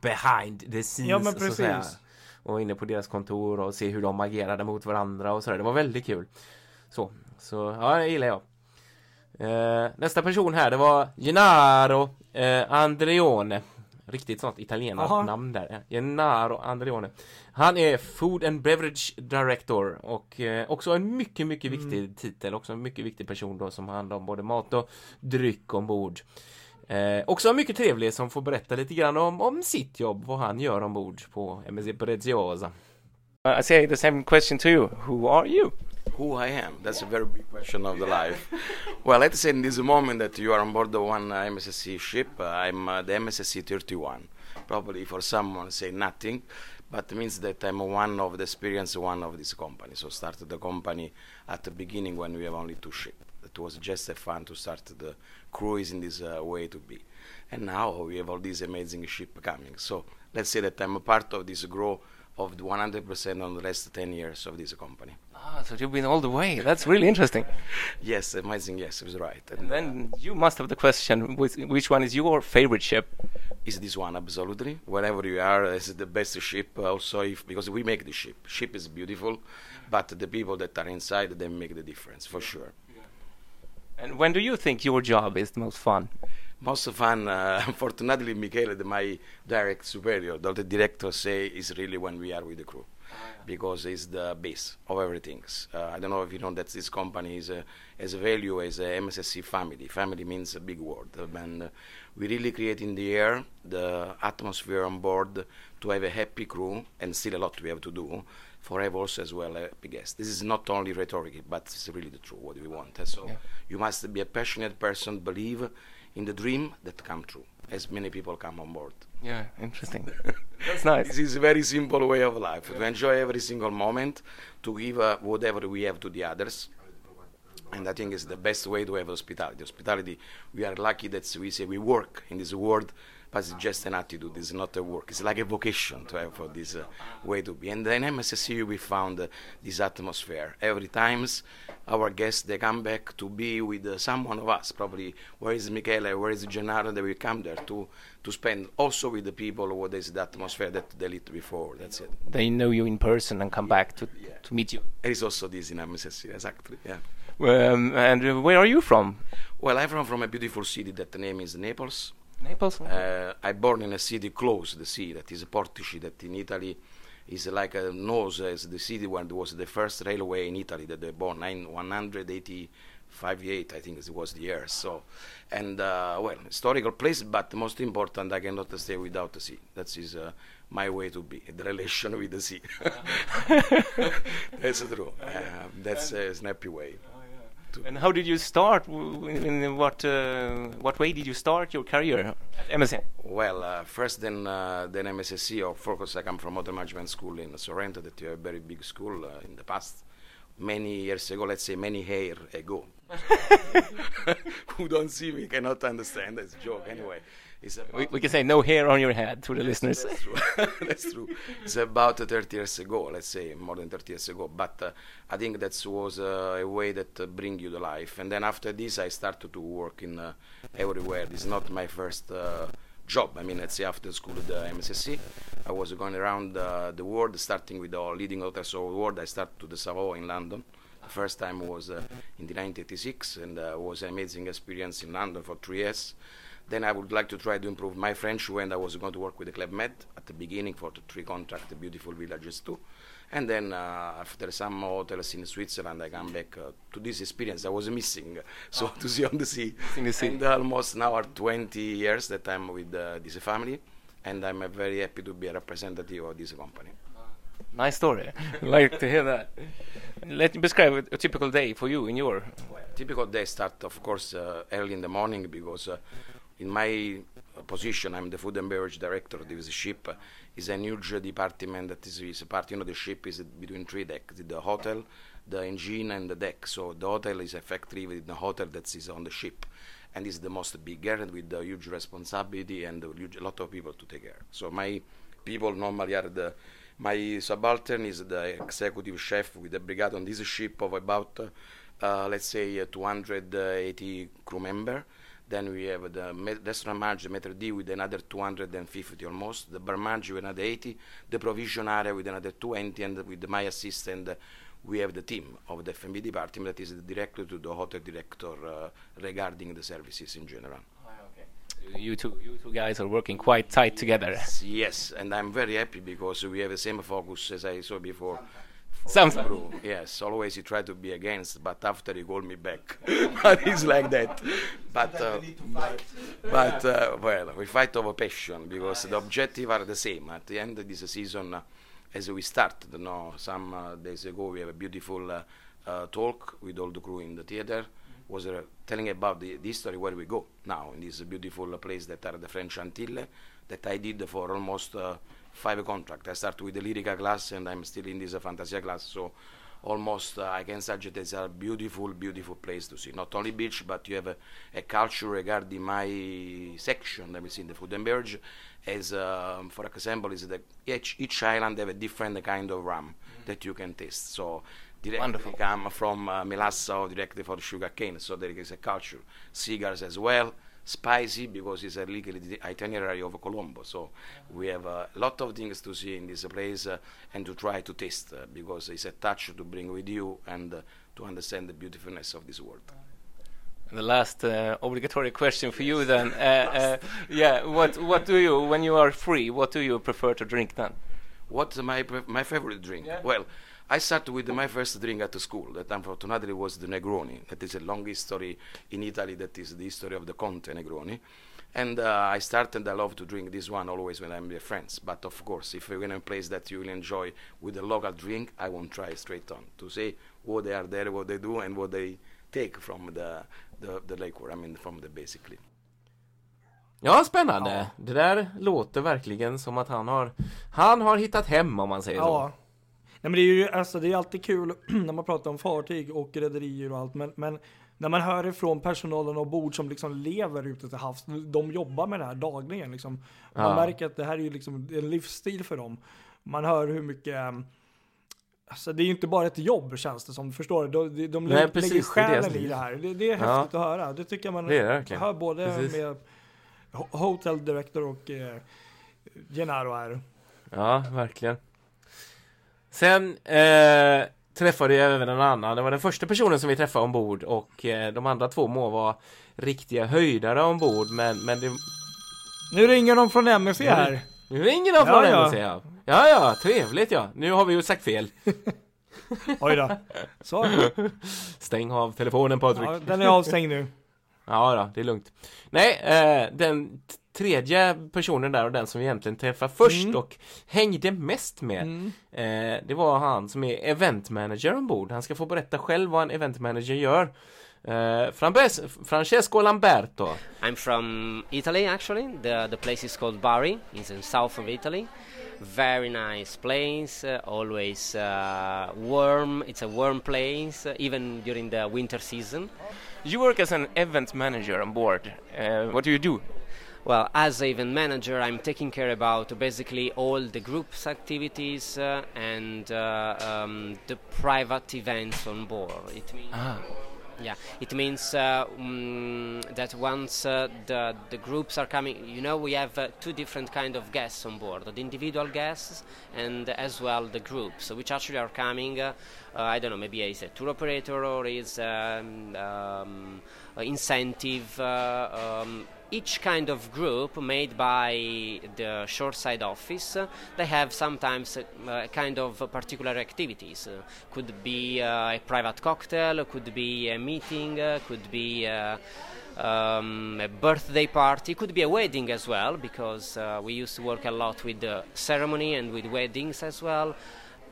behind the scenes. Ja, men precis. Och inne på deras kontor och se hur de agerade mot varandra och sådär. Det var väldigt kul. Så, så ja, det gillar jag. Eh, nästa person här, det var Gennaro eh, Andreone. Riktigt sånt italienarnamn där. Gennaro Andreone. Han är Food and Beverage Director och eh, också en mycket, mycket viktig titel. Också en mycket viktig person då som handlar om både mat och dryck ombord. Eh, också mycket trevlig som får berätta lite grann om, om sitt jobb, vad han gör ombord på MSC Preziosa. Uh, I say the same question to you. Who are you? Who I am. That's a very big question of the life. well, let's say in this moment that you are on board the one uh, MSSC ship, uh, I'm uh, the MSSC 31. Probably for someone say nothing, but means that I'm one of the experienced one of this company. So started the company at the beginning when we have only two ships. It was just a fun to start the cruise in this uh, way to be. And now we have all these amazing ship coming. So let's say that I'm a part of this growth of the 100% on the last 10 years of this company. Ah, so you've been all the way. That's really interesting. [laughs] Yes, amazing. Yes, it was right. And And then you must have the question: which, which one is your favorite ship? is this one absolutely? Wherever you are, this is the best ship. Also, if because we make the ship. Ship is beautiful, but the people that are inside they make the difference for sure. And when do you think your job is the most fun? Most fun, uh, [laughs] unfortunately, Michele, the, my direct superior, the director, say is really when we are with the crew, because it's the base of everything. Uh, I don't know if you know that this company is a, has a value as a MSSC family. Family means a big word, uh, and uh, we really create in the air the atmosphere on board to have a happy crew, and still a lot we have to do for have also as well a happy guest. This is not only rhetoric, but it's really the truth what we want. So Yeah. you must be a passionate person, believe in the dream that come true, as many people come on board. Yeah, interesting. [laughs] That's nice. This is a very simple way of life to enjoy every single moment, to give uh, whatever we have to the others. And I think it's the best way to have hospitality. Hospitality, we are lucky that we say we work in this world, but it's just an attitude. It's not a work. It's like a vocation to have for this uh, way to be. And in MSSU, we found uh, this atmosphere. Every times our guests, they come back to be with uh, someone of us. Probably, where is Michele, where is Gennaro, they will come there to, to spend also with the people what is the atmosphere that they lived before. That's it. They know you in person and come back to to meet you. There is also this in MSSC, exactly. Yeah. Um, and where are you from? Well, I'm from, from a beautiful city that the name is Naples. Naples. Uh, I born in a city close to the sea that is a Portici, that in Italy is like a nose as the city when there was the first railway in Italy that they born nine, 185 I think it was the year. So, and uh, well, historical place, but most important, I cannot stay without the sea. That is uh, my way to be the relation [laughs] with the sea. [laughs] that's true. Uh, that's a snappy way. And how did you start? In in what uh, what way did you start your career at MSN? Well, uh, first then uh, then MSSC. Of course, I come from Hotel Management School in Sorrento, that is a very big school uh, in the past, many years ago. Let's say many hair ago. [laughs] [laughs] Who don't see me cannot understand. That's a joke. Anyway, it's about We, we can say no hair on your head to the listeners. that's true. [laughs] that's true. It's about uh, 30 years ago, let's say more than 30 years ago. But uh, I think that was uh, a way that uh, bring you to life. And then after this, I started to work in uh, everywhere. This is not my first uh, job. I mean, let's say after school at the MSSC, I was going around uh, the world, starting with the leading hotels of the world. I started to the Savoy in London. The first time was uh, in the 1986, and uh, was an amazing experience in London for three years. Then I would like to try to improve my French when I was going to work with the Club Med at the beginning for the three contract, the beautiful villages too. And then uh, after some hotels in Switzerland, I come back uh, to this experience I was missing, [laughs] so to see on the sea. In the sea. And almost now are 20 years that I'm with uh, this family, and I'm uh, very happy to be a representative of this company. Nice story. [laughs] like to hear that. Let me describe a, a typical day for you in your. Typical day start, of course, uh, early in the morning because uh, in my position, I'm the food and beverage director of this ship. Is a huge department that is, is a part, you know, the ship is between three decks, the hotel, the engine, and the deck. So the hotel is a factory within the hotel that is on the ship. and it's the most bigger with the huge responsibility and a, huge, a lot of people to take care. So my people normally are the my subaltern is the executive chef with the brigade on this ship of about uh, let's say uh, 280 crew member. Then we have the restaurant manager, Meter D, with another 250 almost, the bar manager with another 80, the provision area with another 20, and with my assistant, we have the team of the F&B department that is the director to the hotel director uh, regarding the services in general. You two, you two guys are working quite tight together. Yes, yes, and I'm very happy because we have the same focus as I saw before. Sometimes. True. Yes, always he tried to be against, but after he called me back. [laughs] but it's like that. But, uh, but uh, well, we fight over passion because the objectives are the same. At the end of this season, uh, as we started, you know, some uh, days ago, we have a beautiful uh, uh, talk with all the crew in the theater. Was telling about the, the, history where we go now in this beautiful place that are the French Antilles that I did for almost five contract. I start with the Lyrica class and I'm still in this uh, Fantasia class. So almost uh, I can suggest it's a beautiful, beautiful place to see. Not only beach, but you have a, a culture regarding my section that we see in the food and beverage. As um, for example, is that each, each island have a different kind of rum mm-hmm. that you can taste. So directly Wonderful. come from uh, Melassa or directly from sugar cane. So there is a culture. Cigars as well spicy because it's a legal itinerary of Colombo. So we have a lot of things to see in this place uh, and to try to taste uh, because it's a touch to bring with you and uh, to understand the beautifulness of this world. The last uh, obligatory question for you then. Uh, [laughs] uh, yeah, what what do you when you are free? What do you prefer to drink then? What's my my favorite drink? Yeah. Well, I started with my first drink at the school that unfortunately was the Negroni. That is a long history in Italy. That is the history of the Conte Negroni. And uh, I started, I love to drink this one always when I'm with friends. But of course, if you're in a place that you will enjoy with a local drink, I won't try straight on to say what they are there, what they do, and what they take from the, the, the liquor, I mean from the basically. Ja, spännande. Ja. Det där låter verkligen som att han har, han har hittat hem om man säger ja. så. Nej, men det är ju alltså, det är alltid kul [clears throat] när man pratar om fartyg och rederier och allt, men, men när man hör ifrån personalen ombord som liksom lever ute till havs, de jobbar med det här dagligen liksom. Man ja. märker att det här är ju liksom en livsstil för dem. Man hör hur mycket Alltså det är ju inte bara ett jobb känns det som, förstår du? De, de Nej, precis, lägger själen i det här. Det, det är häftigt ja. att höra. Det tycker jag man det är hör både precis. med Hotel Director och eh, Gennaro här. Ja, verkligen. Sen eh, träffade jag även en annan. Det var den första personen som vi träffade ombord och eh, de andra två må vara riktiga höjdare ombord men, men det... Nu ringer de från MSC här. Nu ringer de från ja, MSC ja. Ja, ja, trevligt ja. Nu har vi ju sagt fel. [laughs] Oj då. Så. Stäng av telefonen Patrik. Ja, den är avstängd nu. Ja, då, det är lugnt. Nej, eh, den tredje personen där och den som vi egentligen träffade först mm. och hängde mest med mm. eh, Det var han som är event manager ombord Han ska få berätta själv vad en event manager gör Uh, Francesco Lamberto. I'm from Italy actually. The, the place is called Bari. It's in south of Italy. Very nice place. Uh, always uh, warm. It's a warm place, uh, even during the winter season. You work as an event manager on board. Uh, what do you do? Well, as event manager, I'm taking care about basically all the group's activities uh, and uh, um, the private events on board. It means. Ah. Yeah, it means uh, mm, that once uh, the the groups are coming, you know, we have uh, two different kind of guests on board: the individual guests and as well the groups, which actually are coming. Uh, I don't know, maybe is a tour operator or is um, um, incentive. Each kind of group made by the shoreside office they have sometimes a, a kind of particular activities. Could be uh, a private cocktail could be a meeting uh, could be uh, um, a birthday party could be a wedding as well because we used to work a lot with the ceremony and with weddings as well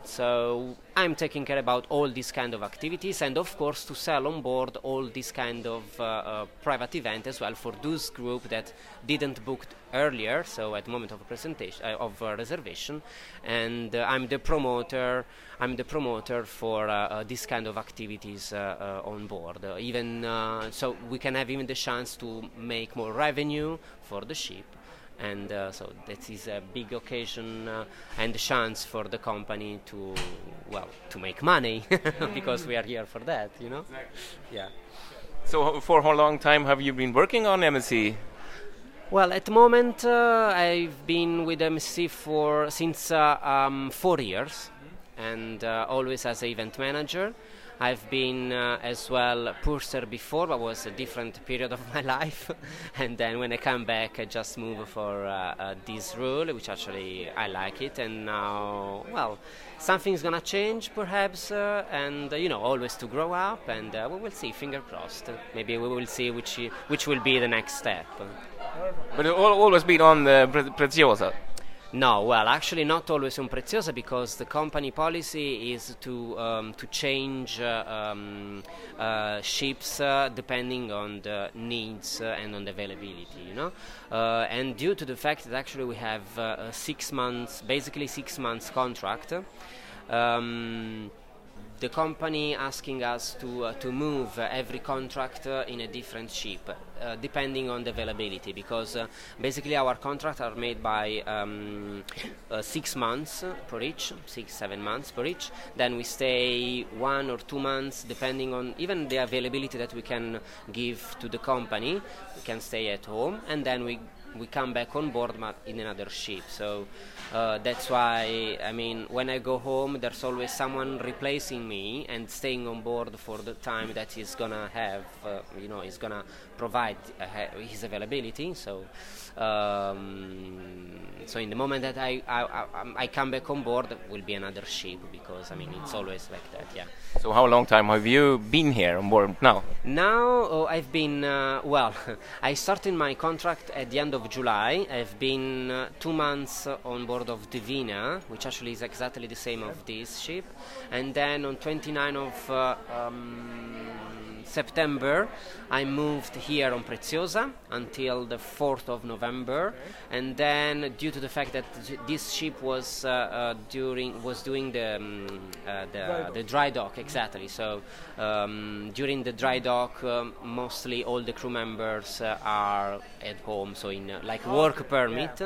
So I'm taking care about all these kind of activities, and of course to sell on board all this kind of uh, uh, private event as well for those group that didn't book earlier. So at the moment of presentation uh, of uh, reservation, and uh, I'm the promoter. I'm the promoter for uh, this kind of activities on board. Even so, we can have even the chance to make more revenue for the ship and uh, so that is a big occasion uh, and chance for the company to well to make money [laughs] because we are here for that you know? Yeah. So for how long time have you been working on MSC? well at the moment uh, i've been with msc for since uh, um, four years. And uh, always as an event manager I've been uh, as well purser before, but was a different period of [laughs] my life. and then when I come back, I just move for uh, uh, this role, which actually I like it. And now, well, something's gonna change perhaps, uh, and uh, you know, always to grow up. And uh, we will see. Finger crossed. Maybe we will see which which will be the next step. But it al- always been on the Pre- Preziosa. No, well, actually, not always on Preziosa because the company policy is to um, to change uh, um, uh, ships uh, depending on the needs uh, and on the availability. You know, uh, and due to the fact that actually we have uh, a six months, basically six months contract. Um, the company asking us to uh, to move uh, every contract uh, in a different ship uh, depending on the availability because uh, basically our contracts are made by um, uh, six months per each six seven months per each. Then we stay one or two months depending on even the availability that we can give to the company. We can stay at home and then we we come back on board but in another ship. So uh, that's why I mean when I go home there's always someone replacing me and staying on board for the time that he's gonna have uh, you know he's gonna provide uh, his availability. So um, so in the moment that I, I, I, I come back on board will be another ship because I mean it's always like that yeah So how long time have you been here on board now? now oh, I've been uh, well. [laughs] I started my contract at the end of July. I've been uh, two months on board of Divina, which actually is exactly the same of this ship, and then on 29 of uh, um, September, I moved here on Preziosa until the 4th of November, and then due to the fact that this ship was uh, uh, during was doing the um, uh, the, the dry dock exactly. So um, during the dry dock, um, mostly all the crew members uh, are at home, so in uh, like work permit,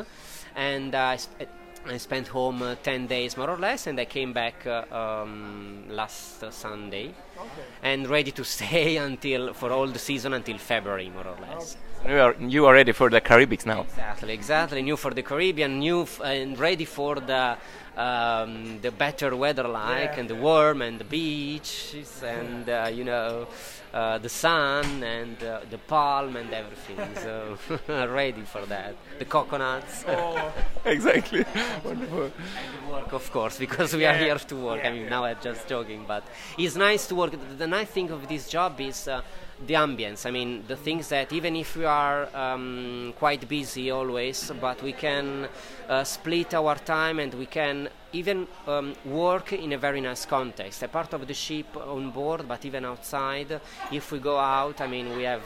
and uh, I sp- I spent home uh, 10 days more or less, and I came back uh, um, last uh, Sunday, and ready to [laughs] stay until for all the season until February more or less. You are, you are ready for the Caribbean now. Exactly, exactly. New for the Caribbean, new f- and ready for the um, the better weather, like and the warm and the beaches and uh, you know uh, the sun and uh, the palm and everything. [laughs] so [laughs] ready for that. The coconuts. [laughs] exactly. Wonderful. work, of course, because we are here to work. I mean, now I'm just joking, but it's nice to work. The nice thing of this job is uh, the ambience. I mean, the things that even if we are um, quite busy always, but we can uh, split our time and we can even um, work in a very nice context. A part of the ship on board, but even outside. If we go out, I mean, we have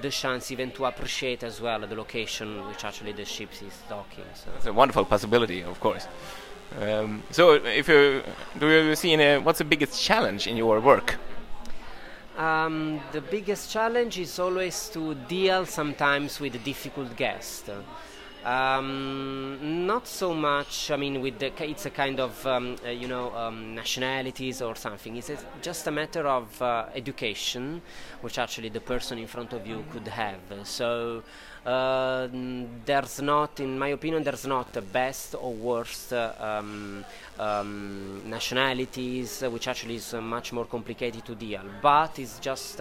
the chance even to appreciate as well the location which actually the ship is docking. So. It's a wonderful possibility, of course. Um, so, if you do you see any, what's the biggest challenge in your work? Um, the biggest challenge is always to deal sometimes with difficult guest. Um, not so much. I mean, with the it's a kind of um, uh, you know um, nationalities or something. It's just a matter of uh, education, which actually the person in front of you could have. So uh, there's not, in my opinion, there's not a best or worst uh, um, um, nationalities, uh, which actually is uh, much more complicated to deal. But it's just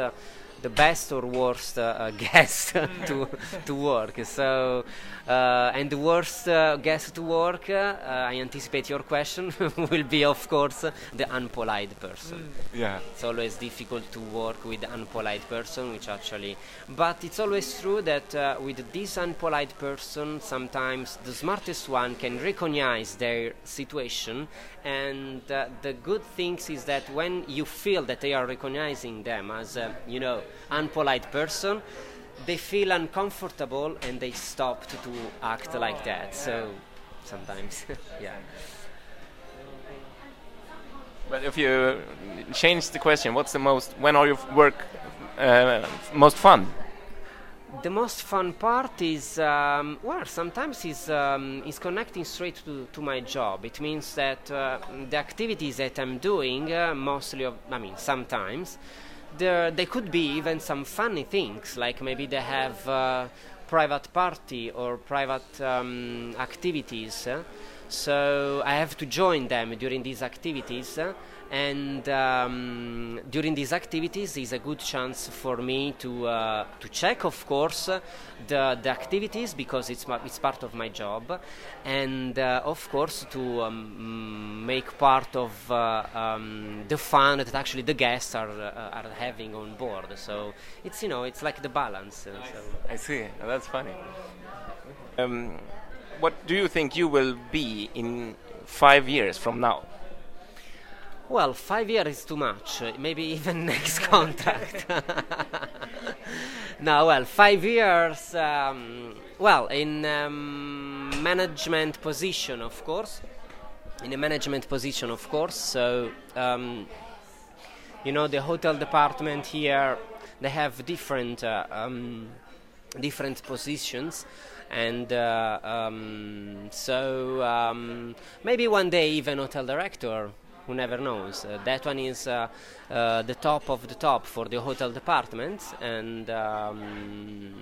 the best or worst uh, uh, [laughs] guest to to work. So, uh, and the worst uh, guest to work, uh, I anticipate your question, [laughs] will be of course the unpolite person. Yeah. It's always difficult to work with the unpolite person, which actually, but it's always true that uh, with this unpolite person, sometimes the smartest one can recognize their situation. And uh, the good things is that when you feel that they are recognizing them as, you know, unpolite person, they feel uncomfortable and they stop to, to act like that. So sometimes, [laughs] yeah. But if you change the question, what's the most? When are your work uh, most fun? The most fun part is um, well, sometimes is um, is connecting straight to, to my job. It means that uh, the activities that I'm doing, uh, mostly of, I mean, sometimes, there they could be even some funny things, like maybe they have uh, private party or private um, activities. uh, so I have to join them during these activities, uh, and um, during these activities is a good chance for me to uh, to check, of course, the the activities because it's ma- it's part of my job, and uh, of course to um, make part of uh, um, the fun that actually the guests are uh, are having on board. So it's you know it's like the balance. so. I see. That's funny. Um, what do you think you will be in five years from now? Well, five years is too much. Maybe even [laughs] next contract. [laughs] no, well, five years. Um, well, in um, management position, of course. In a management position, of course. So, um, you know, the hotel department here, they have different uh, um, different positions and uh, um, so um, maybe one day even hotel director who never knows uh, that one is uh, uh, the top of the top for the hotel department and um,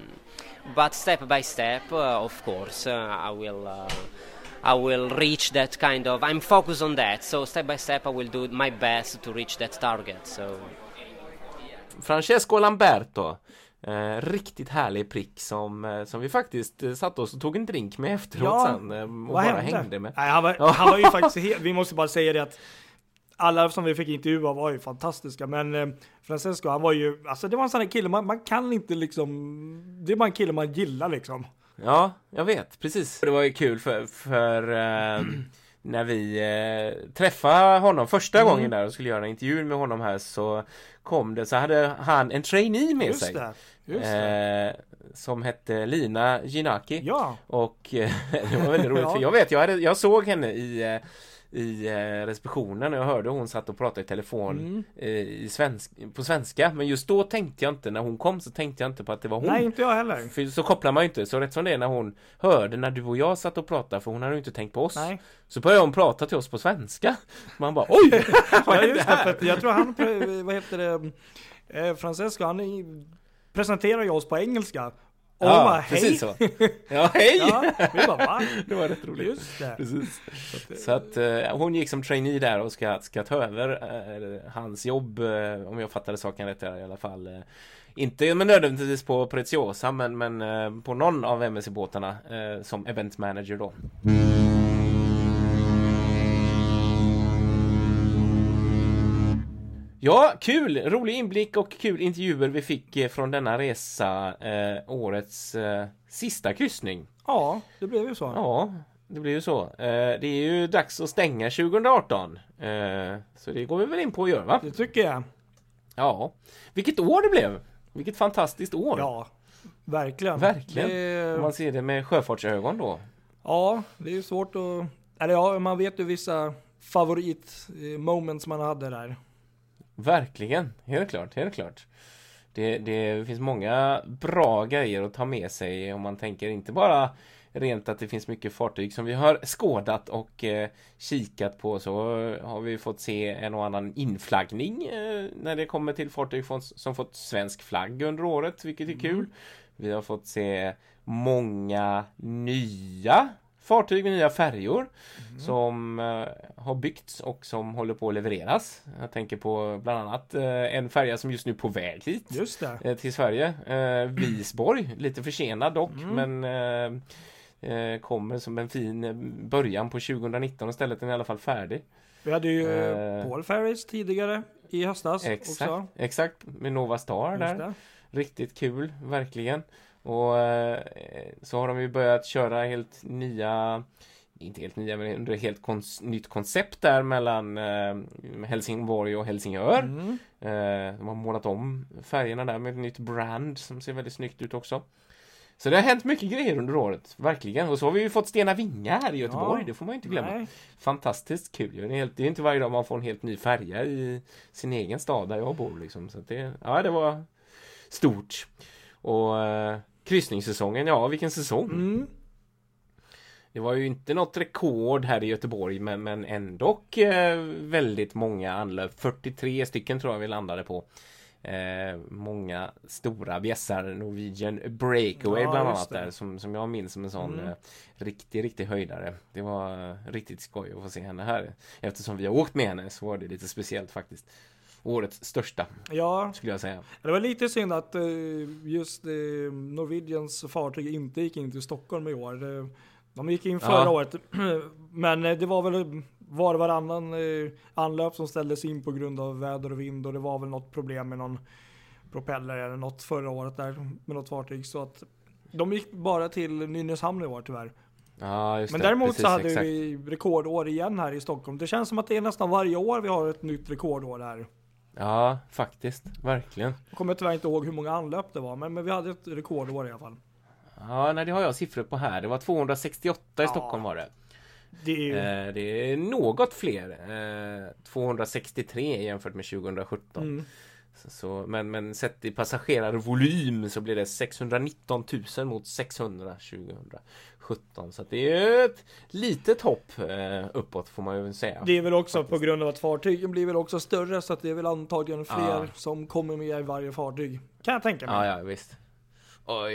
but step by step uh, of course uh, i will uh, I will reach that kind of. I'm focused on that, so step by step I will do my best to reach that target. So Francesco Lamberto. Eh, riktigt härlig prick som, eh, som vi faktiskt eh, satte oss och tog en drink med efteråt Ja, sen. Eh, och Vad bara hände? hängde med. Nej, han, var, han var ju faktiskt helt, vi måste bara säga det att alla som vi fick intervjua var ju fantastiska, men eh, Francesco han var ju, alltså det var en sån här kille, man, man kan inte liksom, det är bara en kille man gillar liksom. Ja, jag vet, precis. Det var ju kul för, för eh, när vi eh, träffade honom första Mm. gången där och skulle göra en intervju med honom här så kom det, så hade han en trainee med Just sig. det, just det. Eh, som hette Lina Ginaki. Ja. Och eh, [laughs] det var väldigt roligt Ja. för jag vet, jag, hade, jag såg henne i eh, i eh, receptionen och jag hörde hon satt och pratade i telefon Mm. eh, i svensk, på svenska men just då tänkte jag inte, när hon kom så tänkte jag inte på att det var hon Nej, inte jag heller. För så kopplar man ju inte, så rätt som det är när hon hörde när du och jag satt och pratade för hon hade ju inte tänkt på oss Nej. Så började hon prata till oss på svenska Man bara oj! [laughs] vad ja, är det här? att jag tror han, vad heter det, eh, Francesco, han presenterar ju oss på engelska. Och Ja, bara, hej! precis så. [laughs] Ja, hej! Ja, vi bara, va? Det var rätt roligt. Just det. Precis. Så att eh, hon gick som trainee där och ska, ska ta över eh, hans jobb eh, om jag fattade saken rätt där i alla fall. Eh, inte men nödvändigtvis på Preziosa men, men eh, på någon av MSC-båtarna eh, som event manager då. Ja, kul! Rolig inblick och kul intervjuer vi fick eh, från denna resa. Eh, årets eh, sista kryssning. Ja, det blev ju så. Ja, det blir ju så. Eh, det är ju dags att stänga 2018. Eh, så det går vi väl in på att göra va? Det tycker jag. Ja. Vilket år det blev! Vilket fantastiskt år! Ja, verkligen. Verkligen! Det- Om man ser det med sjöfartsögon då. Ja, det är ju svårt att... Eller ja, man vet ju vissa favorit eh, man hade där. Verkligen, helt klart, helt klart. Det, det finns många bra grejer att ta med sig om man tänker inte bara rent att det finns mycket fartyg som vi har skådat och eh, kikat på så har vi fått se en och annan inflaggning eh, när det kommer till fartyg från, som fått svensk flagg under året, vilket är kul. Vi har fått se många nya fartyg med nya färjor Mm. som eh, har byggts och som håller på att levereras. Jag tänker på bland annat eh, en färja som just nu är på väg hit Just eh, till Sverige. Eh, Visborg, lite försenad dock Mm. men eh, eh, kommer som en fin början på 2019 istället. Den är i alla fall färdig. Vi hade ju. Paul Ferris tidigare i höstas Exakt, också. exakt med Nova Star Just där. det. Riktigt kul, verkligen. Och eh, så har de ju börjat köra helt nya inte helt nya, men under helt kons- nytt koncept där mellan eh, Helsingborg och Helsingör. Mm. Eh, de har målat om färgerna där med ett nytt brand som ser väldigt snyggt ut också. Så det har hänt mycket grejer under året, verkligen. Och så har vi ju fått Stena Vinga här i Göteborg, Ja. det får man ju inte glömma. Nej. Fantastiskt kul ju. Det är, är inte varje dag man får en helt ny färja i sin egen stad där jag bor liksom. Så det, ja, det var stort. Och eh, kryssningssäsongen, ja vilken säsong. Mm. Det var ju inte något rekord här i Göteborg men, men ändå eh, väldigt många anlöp. 43 stycken tror jag vi landade på. Eh, många stora bjässar, Norwegian Breakaway Ja, bland annat där som, som jag minns som en sån Mm. eh, riktig, riktig höjdare. Det var eh, riktigt skoj att få se henne här. Eftersom vi har åkt med henne så var det lite speciellt faktiskt. Årets största Ja, skulle jag säga. det var lite synd att eh, just eh, Norwegians fartyg inte gick in till Stockholm i år. Eh, De gick in förra Ja. året, [clears throat] men det var väl var och varannan anlöp som ställdes in på grund av väder och vind och det var väl något problem med någon propeller eller något förra året där med något fartyg så att de gick bara till Nynäshamn i år tyvärr. Just Men däremot Precis, så hade exakt. vi rekordår igen här i Stockholm. Det känns som att det är nästan varje år vi har ett nytt rekordår här. Ja, faktiskt. Verkligen. Jag kommer tyvärr inte ihåg hur många anlöp det var, men, men vi hade ett rekordår i alla fall. Ja, nej, det har jag siffror på här. Det var 268 i Ja. Stockholm var det. Det är ju, Eh, det är något fler. Eh, 263 jämfört med 2017. mm, Så, men, men sett i passagerarvolym så blir det 619 000 mot 600 2017. Så det är ett litet hopp eh, uppåt får man ju säga. det är väl också faktiskt. på grund av att fartygen blir väl också större, så att det är väl antagligen fler Ja. som kommer med i varje fartyg. Kan jag tänka mig. Ja, ja, visst.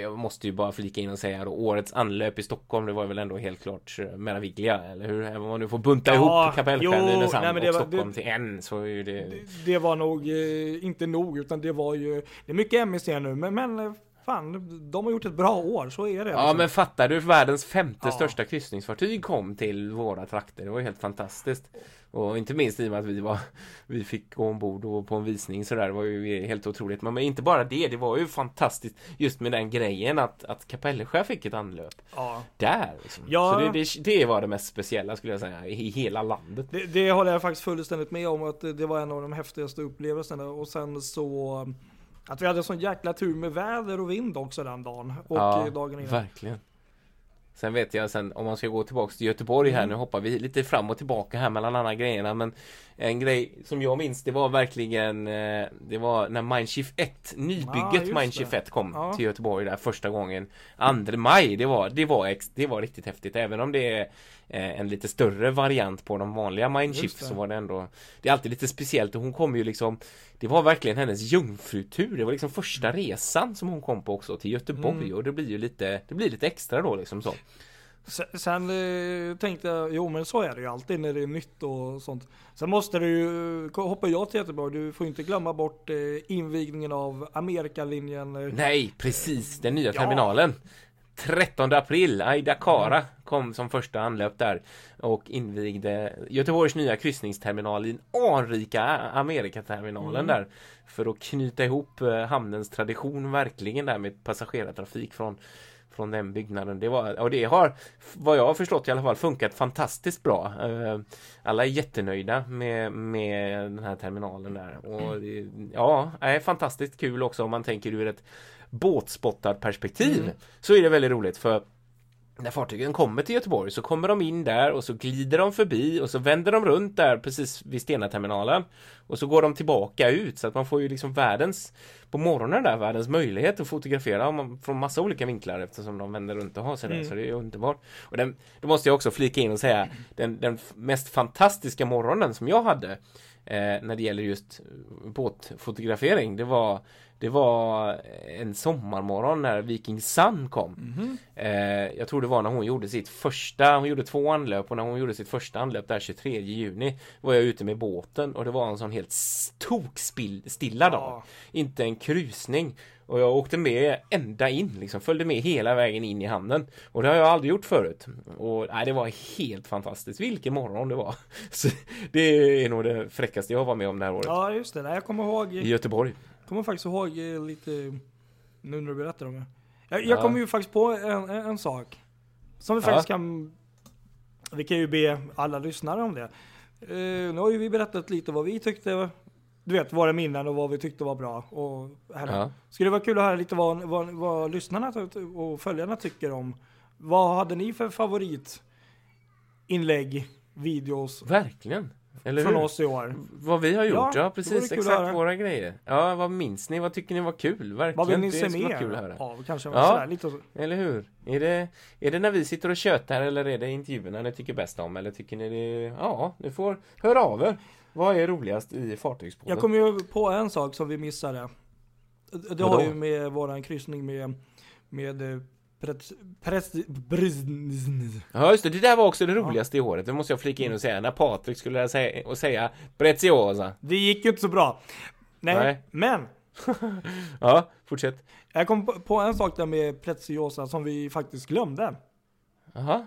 Jag måste ju bara flika in och säga då, årets anlöp i Stockholm, det var väl ändå helt klart eh, Meraviglia, eller hur? Även om man nu får bunta Ja, ihop Kapellskär, Nynäshamn och var- Stockholm det- till en så är ju det... Det, det var nog eh, inte nog, utan det var ju, det är mycket MSC nu, men, men eh, fan, de har gjort ett bra år, så är det. Ja alltså. men fattar du, världens femte Ja. största kryssningsfartyg kom till våra trakter. Det var ju helt fantastiskt. Och inte minst i och med att vi var [laughs] Vi fick gå ombord och på en visning sådär. Det var ju helt otroligt. Men, men inte bara det, det var ju fantastiskt just med den grejen att, att Kapellskär fick ett anlöp. Ja. Där liksom. Ja. Så det, det, det var det mest speciella skulle jag säga i hela landet. Det, det håller jag faktiskt fullständigt med om att det, var en av de häftigaste upplevelserna och sen så att vi hade sån jäkla tur med väder och vind också den dagen och ja, dagen innan. verkligen. Sen vet jag sen om man ska gå tillbaks till Göteborg här, Mm. nu hoppar vi lite fram och tillbaka här mellan alla grejerna men En grej som jag minns det var verkligen eh, Det var när Mindshift 1 Ah, Nybygget just Mindshift det. 1 kom Ja. till Göteborg där första gången 2 maj, det var, det var, ex, det var riktigt häftigt även om det är eh, En lite större variant på de vanliga det. så var det ändå Det är alltid lite speciellt och hon kom ju liksom Det var verkligen hennes jungfrutur Det var liksom första resan som hon kom på också till Göteborg Mm. och det blir ju lite Det blir lite extra då liksom så Sen, sen eh, tänkte jag, jo men så är det ju alltid när det är nytt och sånt. Sen måste du ju, hoppar jag till Göteborg, du får inte glömma bort eh, invigningen av Amerikalinjen. Eh, Nej, precis, den nya Ja. terminalen 13 april, Aida Kara kom som första anlöp där och invigde Göteborgs nya kryssningsterminal i den anrika Amerikaterminalen Mm. där för att knyta ihop eh, hamnens tradition verkligen där med passagerartrafik från från den byggnaden. Det var, och det har, vad jag har förstått i alla fall, funkat fantastiskt bra. Eh, Alla är jättenöjda med, med den här terminalen där. Och det, ja, är fantastiskt kul också om man tänker ur ett båtspottarperspektiv. Mm. Så är det väldigt roligt för när fartygen kommer till Göteborg så kommer de in där och så glider de förbi och så vänder de runt där precis vid Stena-terminalen och så går de tillbaka ut så att man får ju liksom världens på morgonen där världens möjlighet att fotografera från massa olika vinklar eftersom de vänder runt och har sig där Mm. så det är underbart. Och den, då måste jag också flika in och säga den, den mest fantastiska morgonen som jag hade eh, när det gäller just båtfotografering det var Det var en sommarmorgon när Viking Sun kom. Mhm. Eh, jag tror det var när hon gjorde sitt första, hon gjorde två anlöp och när hon gjorde sitt första anlöp där 23 juni var jag ute med båten och det var en sån helt tokstilla dag. Ja. Inte en krusning. Och jag åkte med ända in, liksom följde med hela vägen in i hamnen. Och det har jag aldrig gjort förut. Och nej, det var helt fantastiskt. Vilken morgon det var. [laughs] Så det är nog det fräckaste jag var med om det här året. Ja, just det. Jag kommer ihåg. I Göteborg. Kommer faktiskt ihåg eh, lite nu när du berättar om det. Jag, Ja. jag kommer ju faktiskt på en, en, en sak. Som vi Ja. faktiskt kan... Vi kan ju be alla lyssnare om det. Eh, nu har ju vi berättat lite vad vi tyckte, du vet, våra minnen och vad vi tyckte var bra. Och. Ja. Skulle det vara kul att höra lite vad, vad, vad lyssnarna och följarna tycker om. Vad hade ni för favoritinlägg, videos Verkligen. Eller från hur? oss i år? Vad vi har gjort, Ja, ja, precis. Exakt våra grejer. Ja, vad minns ni? Vad tycker ni var kul? Verkligen. Vad vill ni se mer kul att höra. av? Kanske Ja. lite så. Eller hur? Är det, är det när vi sitter och tjötar eller är det intervjuerna ni tycker bäst om? Eller tycker ni det... Ja, ni får höra av er. Vad är roligast i Fartygspodden? Jag kom ju på en sak som vi missade. Det har ju med våran kryssning med, med Ja just det, det där var också det roligaste i året. Det måste jag flika in och säga. När Patrik skulle lära sig och säga Preziosa. Det gick ju inte så bra. Nej, Nej. men [laughs] Ja, fortsätt. jag kom på- en sak där med Preziosa som vi faktiskt glömde. Jaha.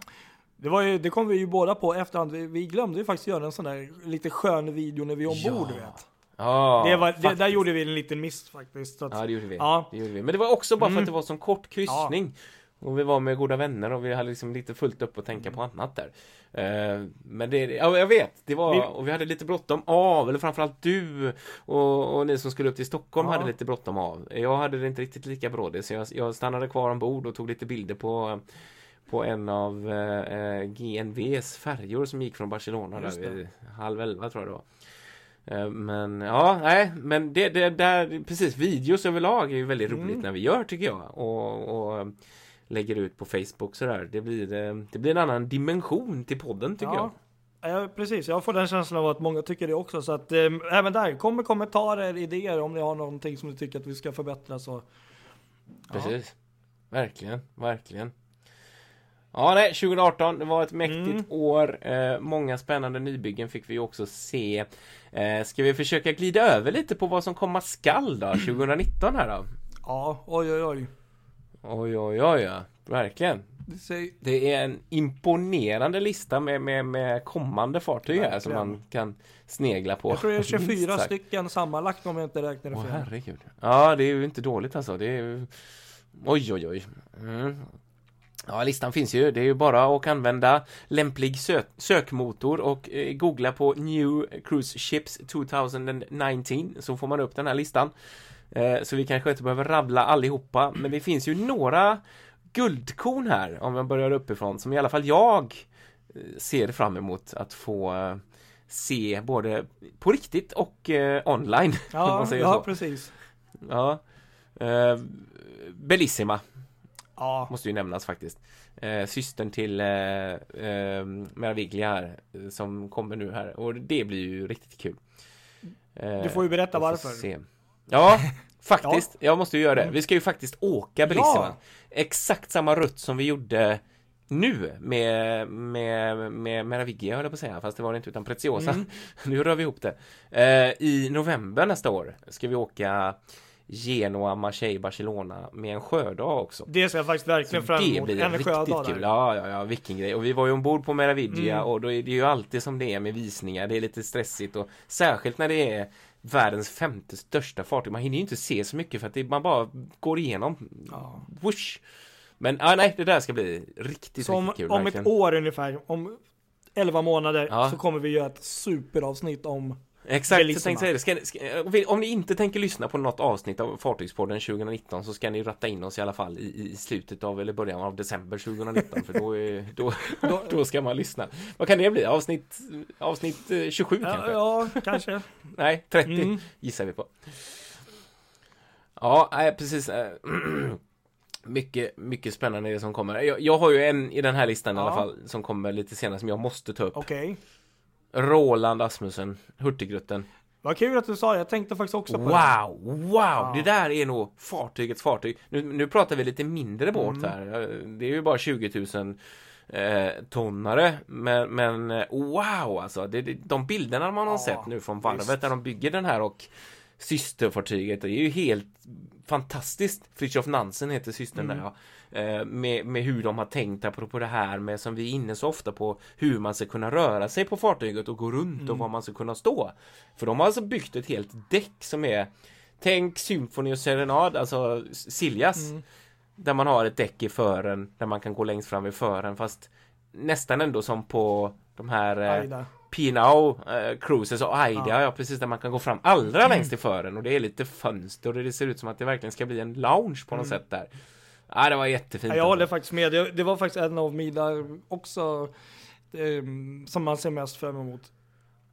Det, var ju, det kom vi ju båda på efterhand. Vi, vi glömde ju faktiskt göra en sån där lite skön video när vi är ombord, Ja. vet. Ja, det var, det, där gjorde vi en liten miss faktiskt. Att, Ja, det gjorde vi. Ja. Det gjorde vi. Men det var också bara för Mm. att det var sån kort kryssning. Och vi var med goda vänner och vi hade liksom lite fullt upp att tänka på annat där. Eh, men det, ja, jag vet, det var, och vi hade lite bråttom av, eller framförallt du och, och ni som skulle upp till Stockholm Ja. hade lite bråttom av. Jag hade det inte riktigt lika brådigt, så jag, jag stannade kvar ombord och tog lite bilder på på en av eh, GNVs färjor som gick från Barcelona där vid halv elva tror jag det var. Eh, Men ja, nej, men det, det där, precis, videos överlag är ju väldigt Mm. roligt när vi gör tycker jag. Och, och lägger ut på Facebook sådär. Det blir, eh, det blir en annan dimension till podden tycker jag. Ja, ja, precis. Jag får den känslan av att många tycker det också. Så att eh, även där, kom med kommentarer, idéer om ni har någonting som ni tycker att vi ska förbättra så. Precis. Verkligen, verkligen. Ja, nej, 2018, det var ett mäktigt Mm. år. Eh, många spännande nybyggen fick vi också se. Eh, ska vi försöka glida över lite på vad som komma skall då, 2019 här då? Ja, oj oj oj. Oj, oj, oj, ja. Verkligen. Det är en imponerande lista med, med, med kommande fartyg här som man kan snegla på. jag tror det är 24 Minst sagt. stycken sammanlagt om jag inte räknar Åh fel. herregud. Ja, det är ju inte dåligt alltså. Det är ju... Oj, oj, oj. Mm. Ja, listan finns ju. Det är ju bara att använda lämplig sö- sökmotor och eh, googla på New Cruise Ships 2019 så får man upp den här listan. Eh, så vi kanske inte behöver rabbla allihopa, men det finns ju några guldkorn här om man börjar uppifrån som i alla fall jag eh, ser fram emot att få eh, se både på riktigt och online. [laughs] Ja, ja så. precis. Ja. Eh, Bellissima Ja, måste ju nämnas faktiskt. Eh, systern till eh, eh, Meraviglia här som kommer nu här och det blir ju riktigt kul. Du får ju berätta varför. se. Ja, faktiskt. Jag måste ju göra det. Vi ska ju faktiskt åka Bellissima. Ja. Exakt samma rutt som vi gjorde nu med, med, med Meraviglia höll jag på att säga, fast det var det inte utan Preziosa. Mm. [laughs] nu rör vi ihop det. Eh, I november nästa år ska vi åka Genoa, Marseille, Barcelona med en sjödag också. det ser jag faktiskt verkligen fram det emot. blir En riktigt sjödag kul. där. Ja, ja, ja, vilken grej. Och vi var ju ombord på Meraviglia Mm. och då är det ju alltid som det är med visningar. Det är lite stressigt och särskilt när det är världens femte största fartyg. Man hinner ju inte se så mycket för att det, man bara går igenom. Ja. Whoosh. Men ja, nej, det där ska bli riktigt, Så om, riktigt kul. om verkligen. ett år ungefär, om 11 månader, Ja. så kommer vi göra ett superavsnitt om Exakt, jag tänkte säga det. Ska, ska, om ni inte tänker lyssna på något avsnitt av Fartygspodden 2019 så ska ni ratta in oss i alla fall i, i slutet av eller början av december 2019 för då, är, då, [laughs] Då- då ska man lyssna. Vad kan det bli? Avsnitt, avsnitt eh, 27 Ja, kanske? ja kanske. Nej, 30 Mm. gissar vi på. Ja, nej, precis. eh, [clears throat] Mycket, mycket spännande det som kommer. Jag, jag har ju en i den här listan i alla Ja. fall som kommer lite senare som jag måste ta upp. Okej. Roland Asmussen, Hurtigruten. Vad kul att du sa det, jag tänkte faktiskt också på det. Wow, wow! Det där är nog fartygets fartyg. Nu, nu pratar vi lite mindre båt Mm. här. Det är ju bara 20 000 eh, tonnare. Men, men wow alltså. Det, det, de bilderna man har Ja, sett nu från varvet visst. där de bygger den här och systerfartyget. Det är ju helt fantastiskt. Fritiof Nansen heter systern Mm. där ja. Eh, med, med hur de har tänkt apropå det här med som vi är inne så ofta på hur man ska kunna röra sig på fartyget och gå runt Mm. och var man ska kunna stå. För de har alltså byggt ett helt däck som är Tänk Symphony och Serenad, alltså Siljas. Mm. Där man har ett däck i fören där man kan gå längst fram i fören fast nästan ändå som på de här eh. Pinau eh, Cruises och Aida, ja. Ja. Mm. precis där man kan gå fram allra längst i fören och det är lite fönster och det ser ut som att det verkligen ska bli en lounge på något Mm. sätt där. Ja, det var jättefint. Ja, jag håller faktiskt med. Det, var faktiskt en av mina också ehm, som man ser mest fram emot.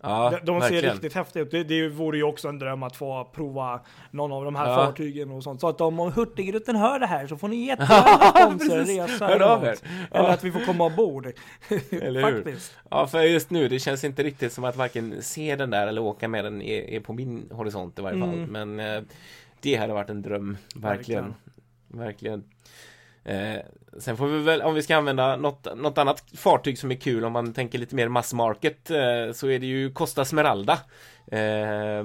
Ja, de de ser verkligen. riktigt häftiga ut. Det, det vore ju också en dröm att få prova någon av de här Ja. fartygen och sånt. Så att om Hurtigruten hör det här så får ni jättegärna [laughs] sponsra en resa. Hör av er. Eller Ja. att vi får komma ombord. [laughs] Eller hur? Ja, för just nu, det känns inte riktigt som att varken se den där eller åka med den är, är på min horisont i varje fall. Mm. Men eh, det hade varit en dröm, verkligen. Verkligen. Eh, sen får vi väl, om vi ska använda något, något annat fartyg som är kul om man tänker lite mer mass market eh, så är det ju Costa Smeralda. Eh,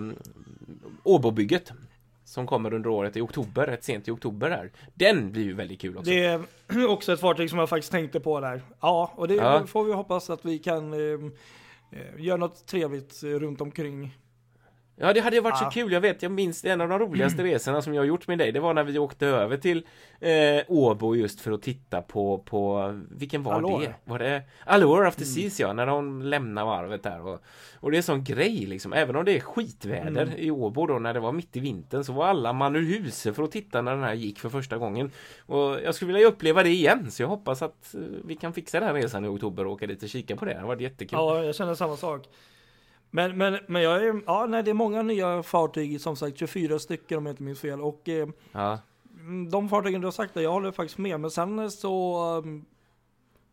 Åbobygget. Som kommer under året i oktober, rätt sent i oktober här. Den blir ju väldigt kul också. Det är [clears throat] också ett fartyg som jag faktiskt tänkte på där. Ja, och det Ja. får vi hoppas att vi kan ehm, eh, göra något trevligt eh, runt omkring. Ja, det hade ju varit Ja. så kul. Jag vet, jag minns en av de roligaste resorna som jag har gjort med dig. Det var när vi åkte över till eh, Åbo just för att titta på, på vilken var Allure. det? Var det Allure of the Seas ja, när de lämnar varvet där. Och, och det är sån grej liksom, även om det är skitväder Mm. i Åbo då när det var mitt i vintern så var alla man ur huset för att titta när den här gick för första gången. Och jag skulle vilja uppleva det igen så jag hoppas att eh, vi kan fixa den här resan i oktober och åka dit och kika på det. Det har varit jättekul. Ja, jag känner samma sak. Men, men, men jag är, ja, nej, det är många nya fartyg, som sagt 24 stycken om jag inte minns fel. Och eh, Ja. mm, de fartygen du har sagt, jag håller faktiskt med. Men sen så, um,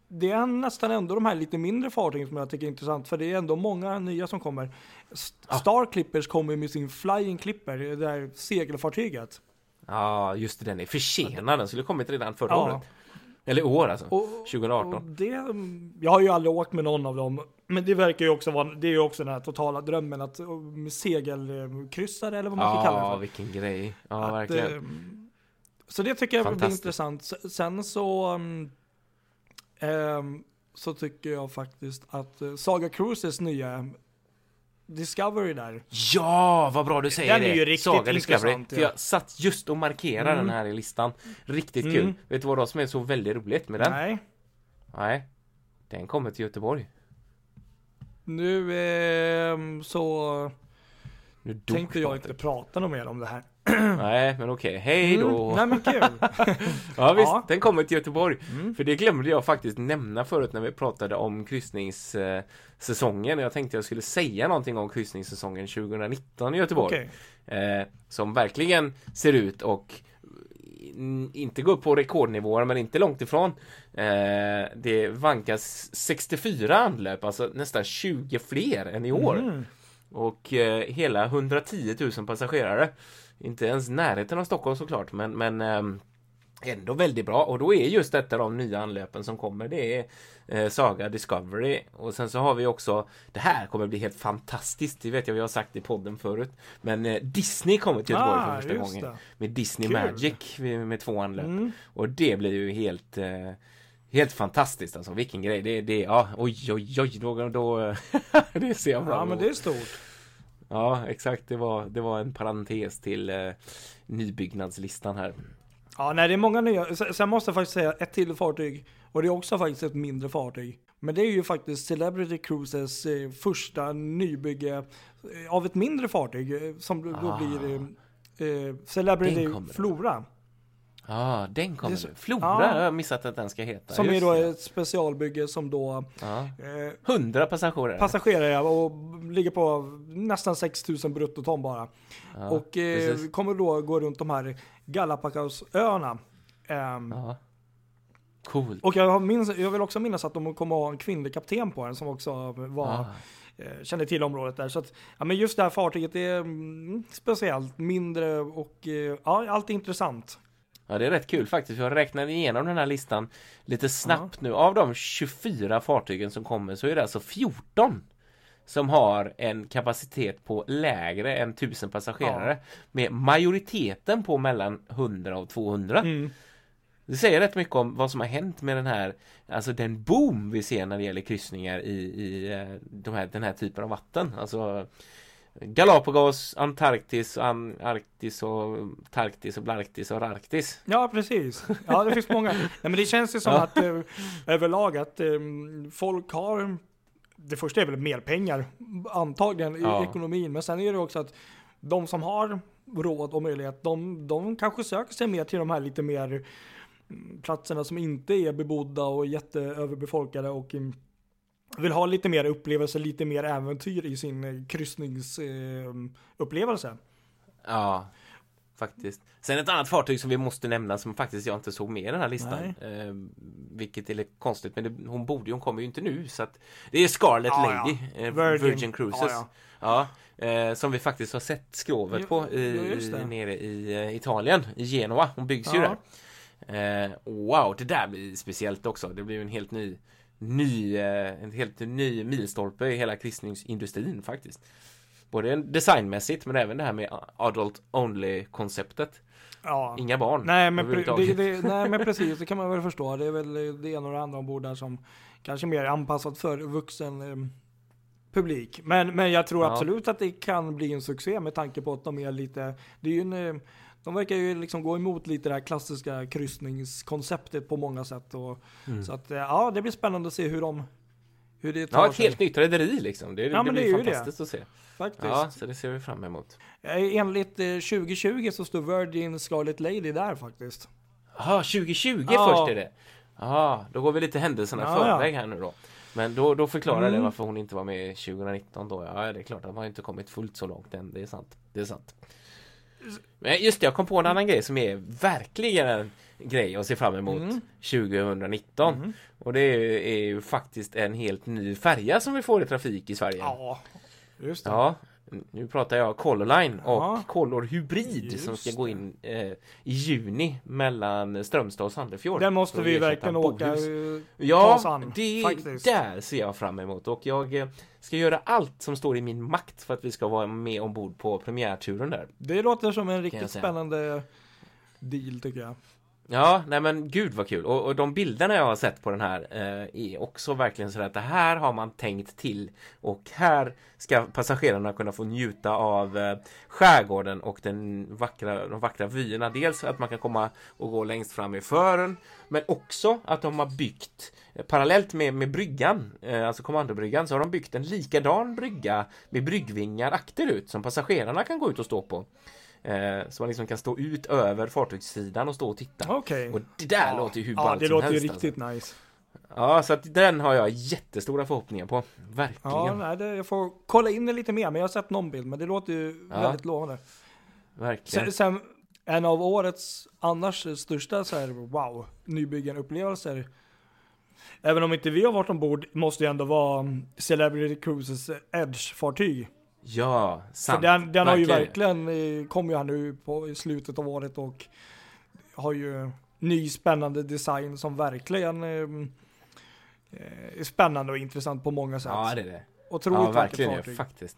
det är nästan ändå de här lite mindre fartygen som jag tycker är intressant. För det är ändå många nya som kommer. St- Star Clippers kommer med sin Flying Clipper, det där segelfartyget. Ja, just det, den är försenad. Den skulle kommit redan förra Ja. året. Eller i år alltså. Och, 2018. och det, jag har ju aldrig åkt med någon av dem, men det verkar ju också vara, det är ju också den här totala drömmen att segelkryssare eller vad man ska kalla det Ja, vilken grej. Ja, Att, verkligen. ehm, så det tycker jag blir intressant. Sen så, um, så tycker jag faktiskt att eh, Saga Cruises nya Discovery där. Ja, vad bra du säger Den det. är ju riktigt Saga Discovery. intressant, För ja. jag satt just och markerade Mm. den här i listan. Riktigt Mm. kul. Vet du vad som är så väldigt roligt med den? Nej, Nej. Den kommer till Göteborg. nu ehm, så Nu tänkte jag inte prata något mer om det här. [clears throat] Nej, men okej. Hej då. Mm, nej men kul. [laughs] Ja visst, Ja. den kommer till Göteborg. Mm. För det glömde jag faktiskt nämna förut när vi pratade om kryssningssäsongen. Jag tänkte jag skulle säga någonting om kryssningssäsongen 2019 i Göteborg. Okej. Eh, som verkligen ser ut och in- inte gå upp på rekordnivåer men inte långt ifrån. Eh, det vankas 64 anlöp, alltså nästan 20 fler än i år. Mm. Och eh, hela 110 000 passagerare. Inte ens närheten av Stockholm såklart men, men ehm, ändå väldigt bra. Och då är just detta de nya anlöpen som kommer. Det är eh, Saga Discovery. Och sen så har vi också, det här kommer bli helt fantastiskt. Det vet jag vi har sagt i podden förut. Men eh, Disney kommer till Göteborg Ah, för första gången. det. Med Disney Kul. Magic med, med två anlöp. Mm. Och det blir ju helt eh, Helt fantastiskt alltså, vilken grej. Det, det, ja, oj, oj, oj, då, då [laughs] det ser jag fram Ja men emot. det är stort. Ja, exakt. Det var, det var en parentes till eh, nybyggnadslistan här. Ja, nej det är många nya. Sen måste jag faktiskt säga ett till fartyg. Och det är också faktiskt ett mindre fartyg. Men det är ju faktiskt Celebrity Cruises eh, första nybygge eh, av ett mindre fartyg. Eh, som då Ah. blir eh, eh, Celebrity. Flora. Ja, den kommer är så- nu. Flora Ja. har jag missat att den ska heta. Som är Just då det. ett specialbygge som då Ja. eh, 100 passagerare. passagerare och ligger på nästan 6000 bruttoton bara. ja, och eh, kommer då gå runt de här Galapagosöarna. Ja. Coolt. Och jag, minns, jag vill också minnas att de kommer ha en kvinnlig kapten på den som också var Ah. eh, känner till området där. Så att, ja, men just det här fartyget är mm, speciellt, mindre och eh, ja, allt är intressant. Ja, det är rätt kul faktiskt. Jag räknade igenom den här listan lite snabbt nu. Av de 24 fartygen som kommer så är det alltså 14 som har en kapacitet på lägre än 1000 passagerare. Med majoriteten på mellan 100 och 200. Mm. Det säger rätt mycket om vad som har hänt med den här Alltså den boom vi ser när det gäller kryssningar i, i eh, de här, den här typen av vatten. Alltså Galapagos, Antarktis, An Arktis och Tarktis och Blarktis och Arktis. Ja, precis. Ja, det finns många. Nej, men det känns ju som Ja. att eh, överlag att eh, folk har, det första är väl mer pengar antagligen i Ja. ekonomin, men sen är det också att de som har råd och möjlighet, de, de kanske söker sig mer till de här lite mer mm, platserna som inte är bebodda och jätteöverbefolkade och mm, vill ha lite mer upplevelse, lite mer äventyr i sin eh, kryssningsupplevelse. Ja, faktiskt. Sen ett annat fartyg som vi måste nämna som faktiskt jag inte såg med i den här listan. Eh, vilket är lite konstigt, men det, hon borde hon kommer ju inte nu så att Det är Scarlet Ja, Lady, ja. eh, Virgin. Virgin, Cruises. Ja, Ja, eh, som vi faktiskt har sett skrovet Jo, på i, nere i eh, Italien, i Genua. Hon byggs ju där. Eh, wow, det där blir speciellt också. Det blir ju en helt ny ny, eh, en helt ny milstolpe i hela kryssningsindustrin faktiskt. Både designmässigt men även det här med adult only konceptet. Ja. Inga barn. Nej men, det, det, nej men [laughs] precis, det kan man väl förstå. Det är väl det ena och det andra ombord där som kanske mer anpassat för vuxen eh, publik. Men, men jag tror Ja. absolut att det kan bli en succé med tanke på att de är lite, det är ju en, eh, de verkar ju liksom gå emot lite det här klassiska kryssningskonceptet på många sätt. Och, Mm. Så att eh, ja, det blir spännande att se hur de hur det tar Ja, ett sig. helt nytt rederi liksom. Det, Ja, det blir det är ju det. fantastiskt att se. Faktiskt. Ja, så det ser vi fram emot. Eh, Enligt eh, 2020 så står Virgin Scarlet Lady där faktiskt. Jaha, 2020 Ja. först är det. Ja, då går vi lite händelserna Ja, förväg här nu då. Men då, då förklarar det Mm. varför hon inte var med 2019 då. Ja, det är klart, de har inte kommit fullt så långt än. Det är sant. Det är sant. Men just det, jag kom på en annan grej som är verkligen en grej att se fram emot Mm. 2019. Mm. Och det är, är ju faktiskt en helt ny färja som vi får i trafik i Sverige. Ja, just det. Ja, nu pratar jag Color Line och Ja. Color Hybrid Just som ska gå in eh, i juni mellan Strömstad och Sandefjord. Den måste vi verkligen åka Bodhus. eh, Ja, an, det faktiskt. där ser jag fram emot och jag eh, ska göra allt som står i min makt för att vi ska vara med ombord på premiärturen där. Det låter som en riktigt spännande deal tycker jag. Ja, nej men gud vad kul. Och, och de bilderna jag har sett på den här eh, är också verkligen så att det här har man tänkt till. Och här ska passagerarna kunna få njuta av eh, skärgården och den vackra, de vackra vyerna. Dels att man kan komma och gå längst fram i fören. Men också att de har byggt eh, Parallellt med, med bryggan, eh, alltså kommandobryggan, så har de byggt en likadan brygga med bryggvingar akterut som passagerarna kan gå ut och stå på. Eh, så man liksom kan stå ut över fartygssidan och stå och titta. Okej. Och det där låter ju hur Ja, ballt det som låter ju riktigt nice. Alltså. Ja, så att den har jag jättestora förhoppningar på. Verkligen. Ja, nej, det, jag får kolla in det lite mer, men jag har sett någon bild, men det låter ju Ja. väldigt lovande. Verkligen. Sen, sen, en av årets annars största så här, wow, nybyggen-upplevelser. Även om inte vi har varit ombord, måste ju ändå vara Celebrity Cruises Edge-fartyg. Ja, För sant. den, den har ju verkligen, eh, kom ju här nu på i slutet av året och har ju ny spännande design som verkligen eh, eh, är spännande och intressant på många sätt. Ja, det är det. Otroligt ja, verkligen fartyg. faktiskt.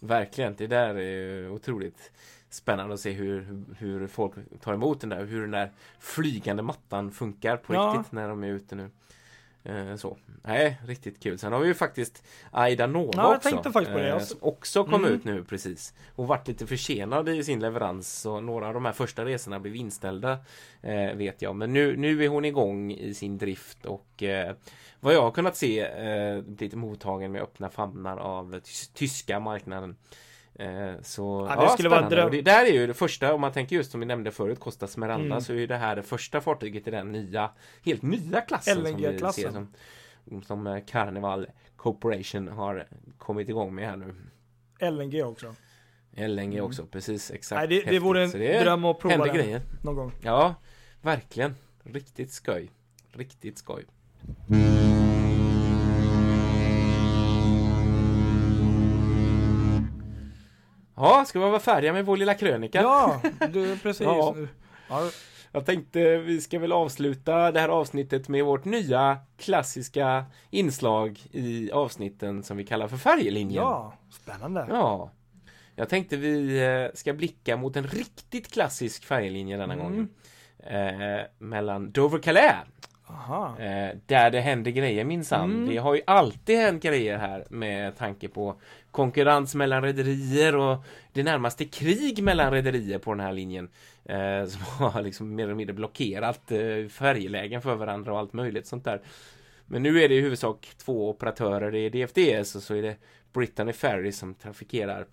Verkligen. Det där är otroligt spännande att se hur, hur folk tar emot den där. Hur den där flygande mattan funkar på Ja. riktigt när de är ute nu. Eh, så. Nej, riktigt kul. Sen har vi ju faktiskt Aida Nova Ja, också. faktiskt eh, också kom Mm. ut nu precis. Och varit lite försenad i sin leverans. Så några av de här första resorna blev inställda. Eh, vet jag. Men nu, nu är hon igång i sin drift och eh, vad jag har kunnat se eh, blivit mottagen med öppna famnar av tys- tyska marknaden. Eh, så Ja, det skulle vara spännande. dröm- Och det där är ju det första, om man tänker just som vi nämnde förut, Costa Smeralda, Mm. så är ju det här det första fartyget i den nya, helt nya klassen som vi LNG-klassen. ser som, som eh, Carnival Corporation har kommit igång med här nu. LNG också. LNG också, precis exakt. Nej, det, det Häftigt. vore en det dröm att prova den grejer. någon gång. Ja, verkligen. Riktigt skoj. Riktigt skoj. Ja, ska vi vara färdiga med vår lilla krönika? Ja, du, precis. Ja. Ja. Jag tänkte vi ska väl avsluta det här avsnittet med vårt nya klassiska inslag i avsnitten som vi kallar för färjelinjen. ja, spännande. Ja. Jag tänkte vi eh, ska blicka mot en riktigt klassisk färjelinje denna Mm. gång. Eh, mellan Dover-Calais. Eh, där det händer grejer minsann. Mm. Det har ju alltid hänt grejer här med tanke på konkurrens mellan rederier och det närmaste krig mellan rederier på den här linjen. Eh, som [laughs] har liksom mer eller mindre blockerat eh, färjelägen för varandra och allt möjligt sånt där. Men nu är det i huvudsak två operatörer, det är DFDS och så är det Brittany Ferry som trafikerar.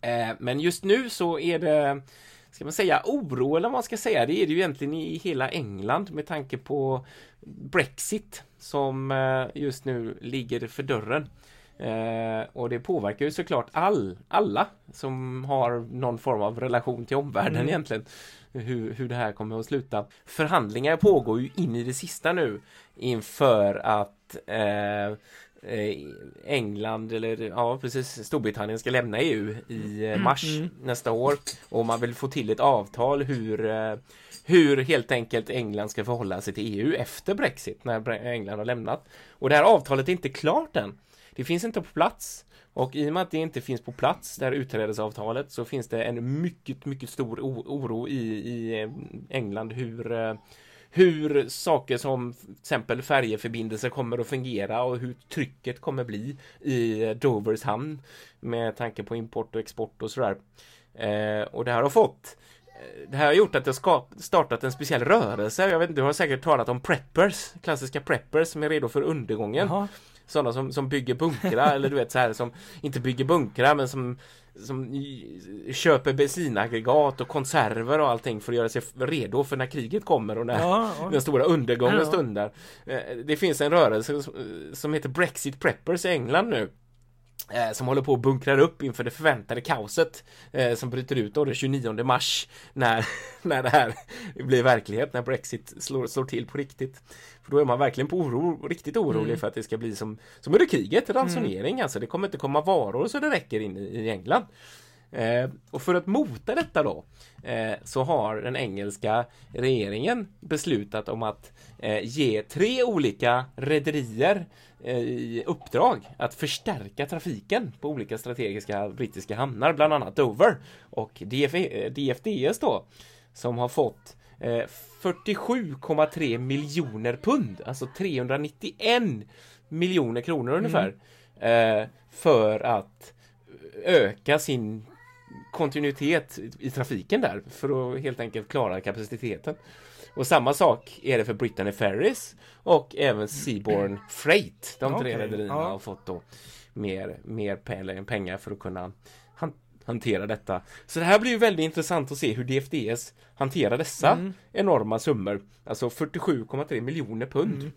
Eh, men just nu så är det Ska man säga oro eller vad man ska säga? Det är det ju egentligen i hela England med tanke på Brexit som eh, just nu ligger för dörren. Eh, och det påverkar ju såklart all, alla som har någon form av relation till omvärlden Mm. egentligen. Hur, hur det här kommer att sluta. Förhandlingar pågår ju in i det sista nu inför att eh, eh, England eller ja precis Storbritannien ska lämna EU i eh, mars Mm. nästa år och man vill få till ett avtal hur eh, hur helt enkelt England ska förhålla sig till EU efter Brexit när England har lämnat. Och det här avtalet är inte klart än. Det finns inte på plats. Och i och med att det inte finns på plats, det här utträdesavtalet, så finns det en mycket, mycket stor oro i, i eh, England hur eh, hur saker som till exempel färjeförbindelser kommer att fungera och hur trycket kommer bli i eh, Dovers hamn med tanke på import och export och sådär. Eh, och det här har fått det här har gjort att det har startat en speciell rörelse. Jag vet inte, du har säkert talat om preppers, klassiska preppers som är redo för undergången. Jaha. Sådana som, som bygger bunkrar [laughs] eller du vet så här som inte bygger bunkrar men som som köper bensinaggregat och konserver och allting för att göra sig redo för när kriget kommer och när Ja, ja. [laughs] den stora undergången Ja. stundar. Eh, Det finns en rörelse som heter Brexit Preppers i England nu. Eh, Som håller på att bunkrar upp inför det förväntade kaoset eh, som bryter ut då den 29 mars när, [laughs] när det här blir verklighet, när Brexit slår, slår till på riktigt. För då är man verkligen på oro, riktigt orolig Mm. för att det ska bli som, som under kriget, ransonering alltså. Det kommer inte komma varor så det räcker in i, i England. Eh, och för att mota detta då eh, så har den engelska regeringen beslutat om att eh, ge tre olika rederier eh, i uppdrag att förstärka trafiken på olika strategiska brittiska hamnar, bland annat Dover och DF, eh, DFDS då som har fått eh, 47,3 miljoner pund, alltså 391 miljoner kronor ungefär eh, för att öka sin kontinuitet i- trafiken där för att helt enkelt klara kapaciteten. Och samma sak är det för Brittany Ferries och även Seaborn Freight. De tre Okej, rederierna ja. har fått då mer, mer pe- pengar för att kunna han- hantera detta. Så det här blir ju väldigt intressant att se hur DFDS hanterar dessa Mm. enorma summor. Alltså 47,3 miljoner pund. Mm.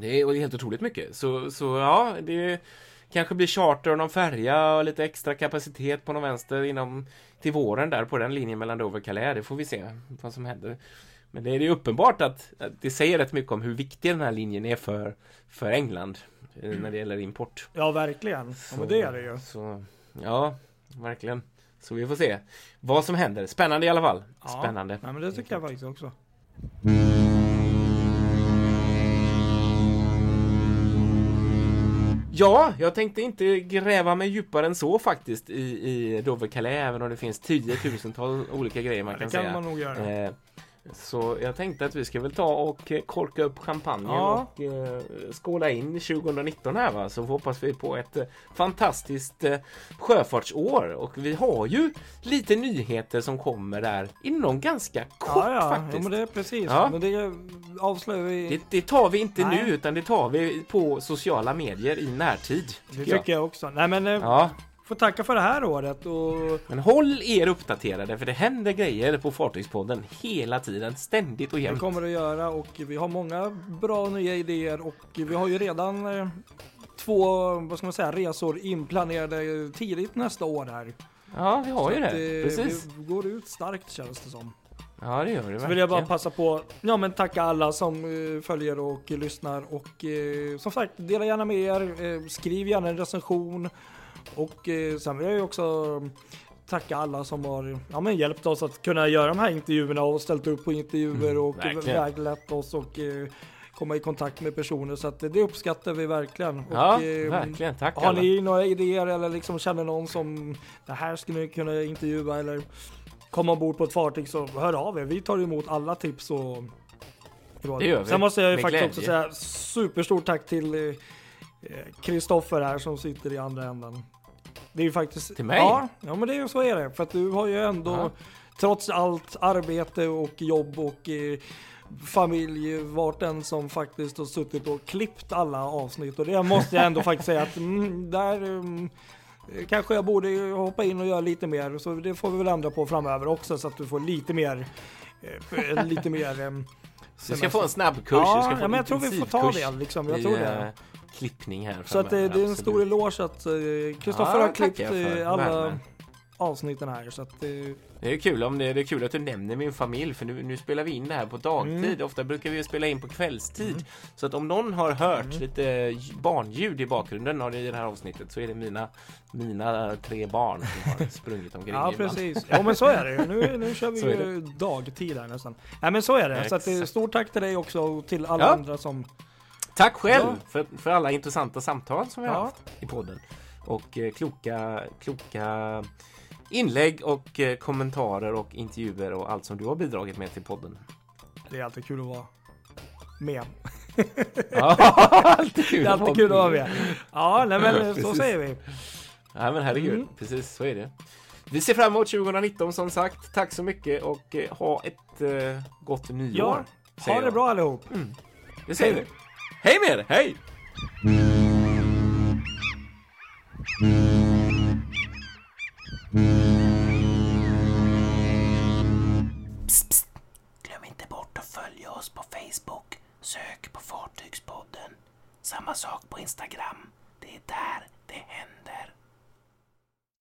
Det är helt otroligt mycket. Så, så ja, det kanske blir charter och någon färja och lite extra kapacitet på någon vänster inom till våren där på den linjen mellan Dover och Calais. Det får vi se vad som händer. Men det är ju uppenbart att, att det säger rätt mycket om hur viktig den här linjen är för, för England eh, när det gäller import. Ja, verkligen. Ja, men det är det ju. Så, ja, verkligen. Så vi får se vad som händer. Spännande i alla fall. Ja. Spännande. Nej, men det tycker jag faktiskt också. Ja, jag tänkte inte gräva mig djupare än så faktiskt i, i Dover Calais, även om det finns tiotusentals olika grejer man kan, det kan säga. man nog göra. Eh, så jag tänkte att vi ska väl ta och eh, korka upp champagnen Ja. och eh, skåla in 2019 här va. Så hoppas vi på ett eh, fantastiskt eh, sjöfartsår. Och vi har ju lite nyheter som kommer där inom ganska kort Ja, ja, ja, faktiskt. men det är precis. Ja. Men det avslöjar vi. det, det tar vi inte Nej. nu utan det tar vi på sociala medier i närtid. Det tycker jag. jag också. Nej, men eh, Ja, får tacka för det här året och men håll er uppdaterade för det händer grejer på Fartygspodden hela tiden, ständigt och det jämt. kommer det göra och vi har många bra nya idéer och vi har ju redan eh, två, vad ska man säga, resor inplanerade tidigt nästa år här. Ja, vi har ju Så det. att, eh, Precis. Vi går ut starkt känns det som. Ja, det gör det Så vill jag bara verkligen. passa på, ja men tacka alla som eh, följer och lyssnar och eh, som sagt dela gärna med er, eh, skriv gärna en recension Och eh, sen vill jag ju också tacka alla som har ja, men hjälpt oss att kunna göra de här intervjuerna och ställt upp på intervjuer Mm, och verkligen. väglett oss och eh, komma i kontakt med personer. Så att det uppskattar vi verkligen. Ja, och, eh, verkligen. Tack Har alla. ni några idéer eller liksom känner någon som det här skulle ni kunna intervjua eller komma ombord på ett fartyg så hör av er. Vi tar emot alla tips och. Det gör vi. Sen måste jag ju Med faktiskt glädje. också säga superstort tack till eh, Kristoffer här som sitter i andra änden. Det är ju faktiskt... Till mig? Ja, ja men det är ju så är det. För att du har ju ändå Ja. trots allt arbete och jobb och eh, familj varit den som faktiskt har suttit och klippt alla avsnitt och det måste jag ändå faktiskt säga att mm, där mm, kanske jag borde hoppa in och göra lite mer så det får vi väl ändra på framöver också så att du får lite mer eh, lite mer eh, Du ska få en snabbkurs. Ja, du ska få ja, en men jag tror vi får ta det liksom. Jag tror eh, det. Klippning här Så att det, framöver, det är en absolut. stor eloge att eh, Kristoffer Ja, har klippt eh, alla värmen. avsnitten här så att eh, Det är kul om det, det är kul att du nämner min familj för nu, nu spelar vi in det här på dagtid. Mm. Ofta brukar vi spela in på kvällstid. Så att om någon har hört Mm. lite barnljud i bakgrunden av det i det här avsnittet så är det mina, mina tre barn som har [laughs] sprungit omkring Ja precis. Ja men så är det. Nu, nu [laughs] kör vi ju dagtid här nästan. Nej men så är det. Så att, eh, stort tack till dig också och till alla Ja. andra som... Tack själv Ja. för, för alla intressanta samtal som vi har Ja. haft i podden. Och eh, kloka, kloka inlägg och eh, kommentarer och intervjuer och allt som du har bidragit med till podden. Det är alltid kul att vara med. [laughs] Ja, alltid kul Det är alltid kul att vara med. Ja, nej men [laughs] så säger vi. Ja men herregud, Mm. precis så är det. Vi ser fram emot 2019 som sagt. Tack så mycket och eh, ha ett eh, gott nyår. Ja, ha det bra allihop. Det säger vi. Hej med er, hej! Psst, psst. Glöm inte bort att följa oss på Facebook. Sök på Fartygspodden. Samma sak på Instagram. Det är där det händer.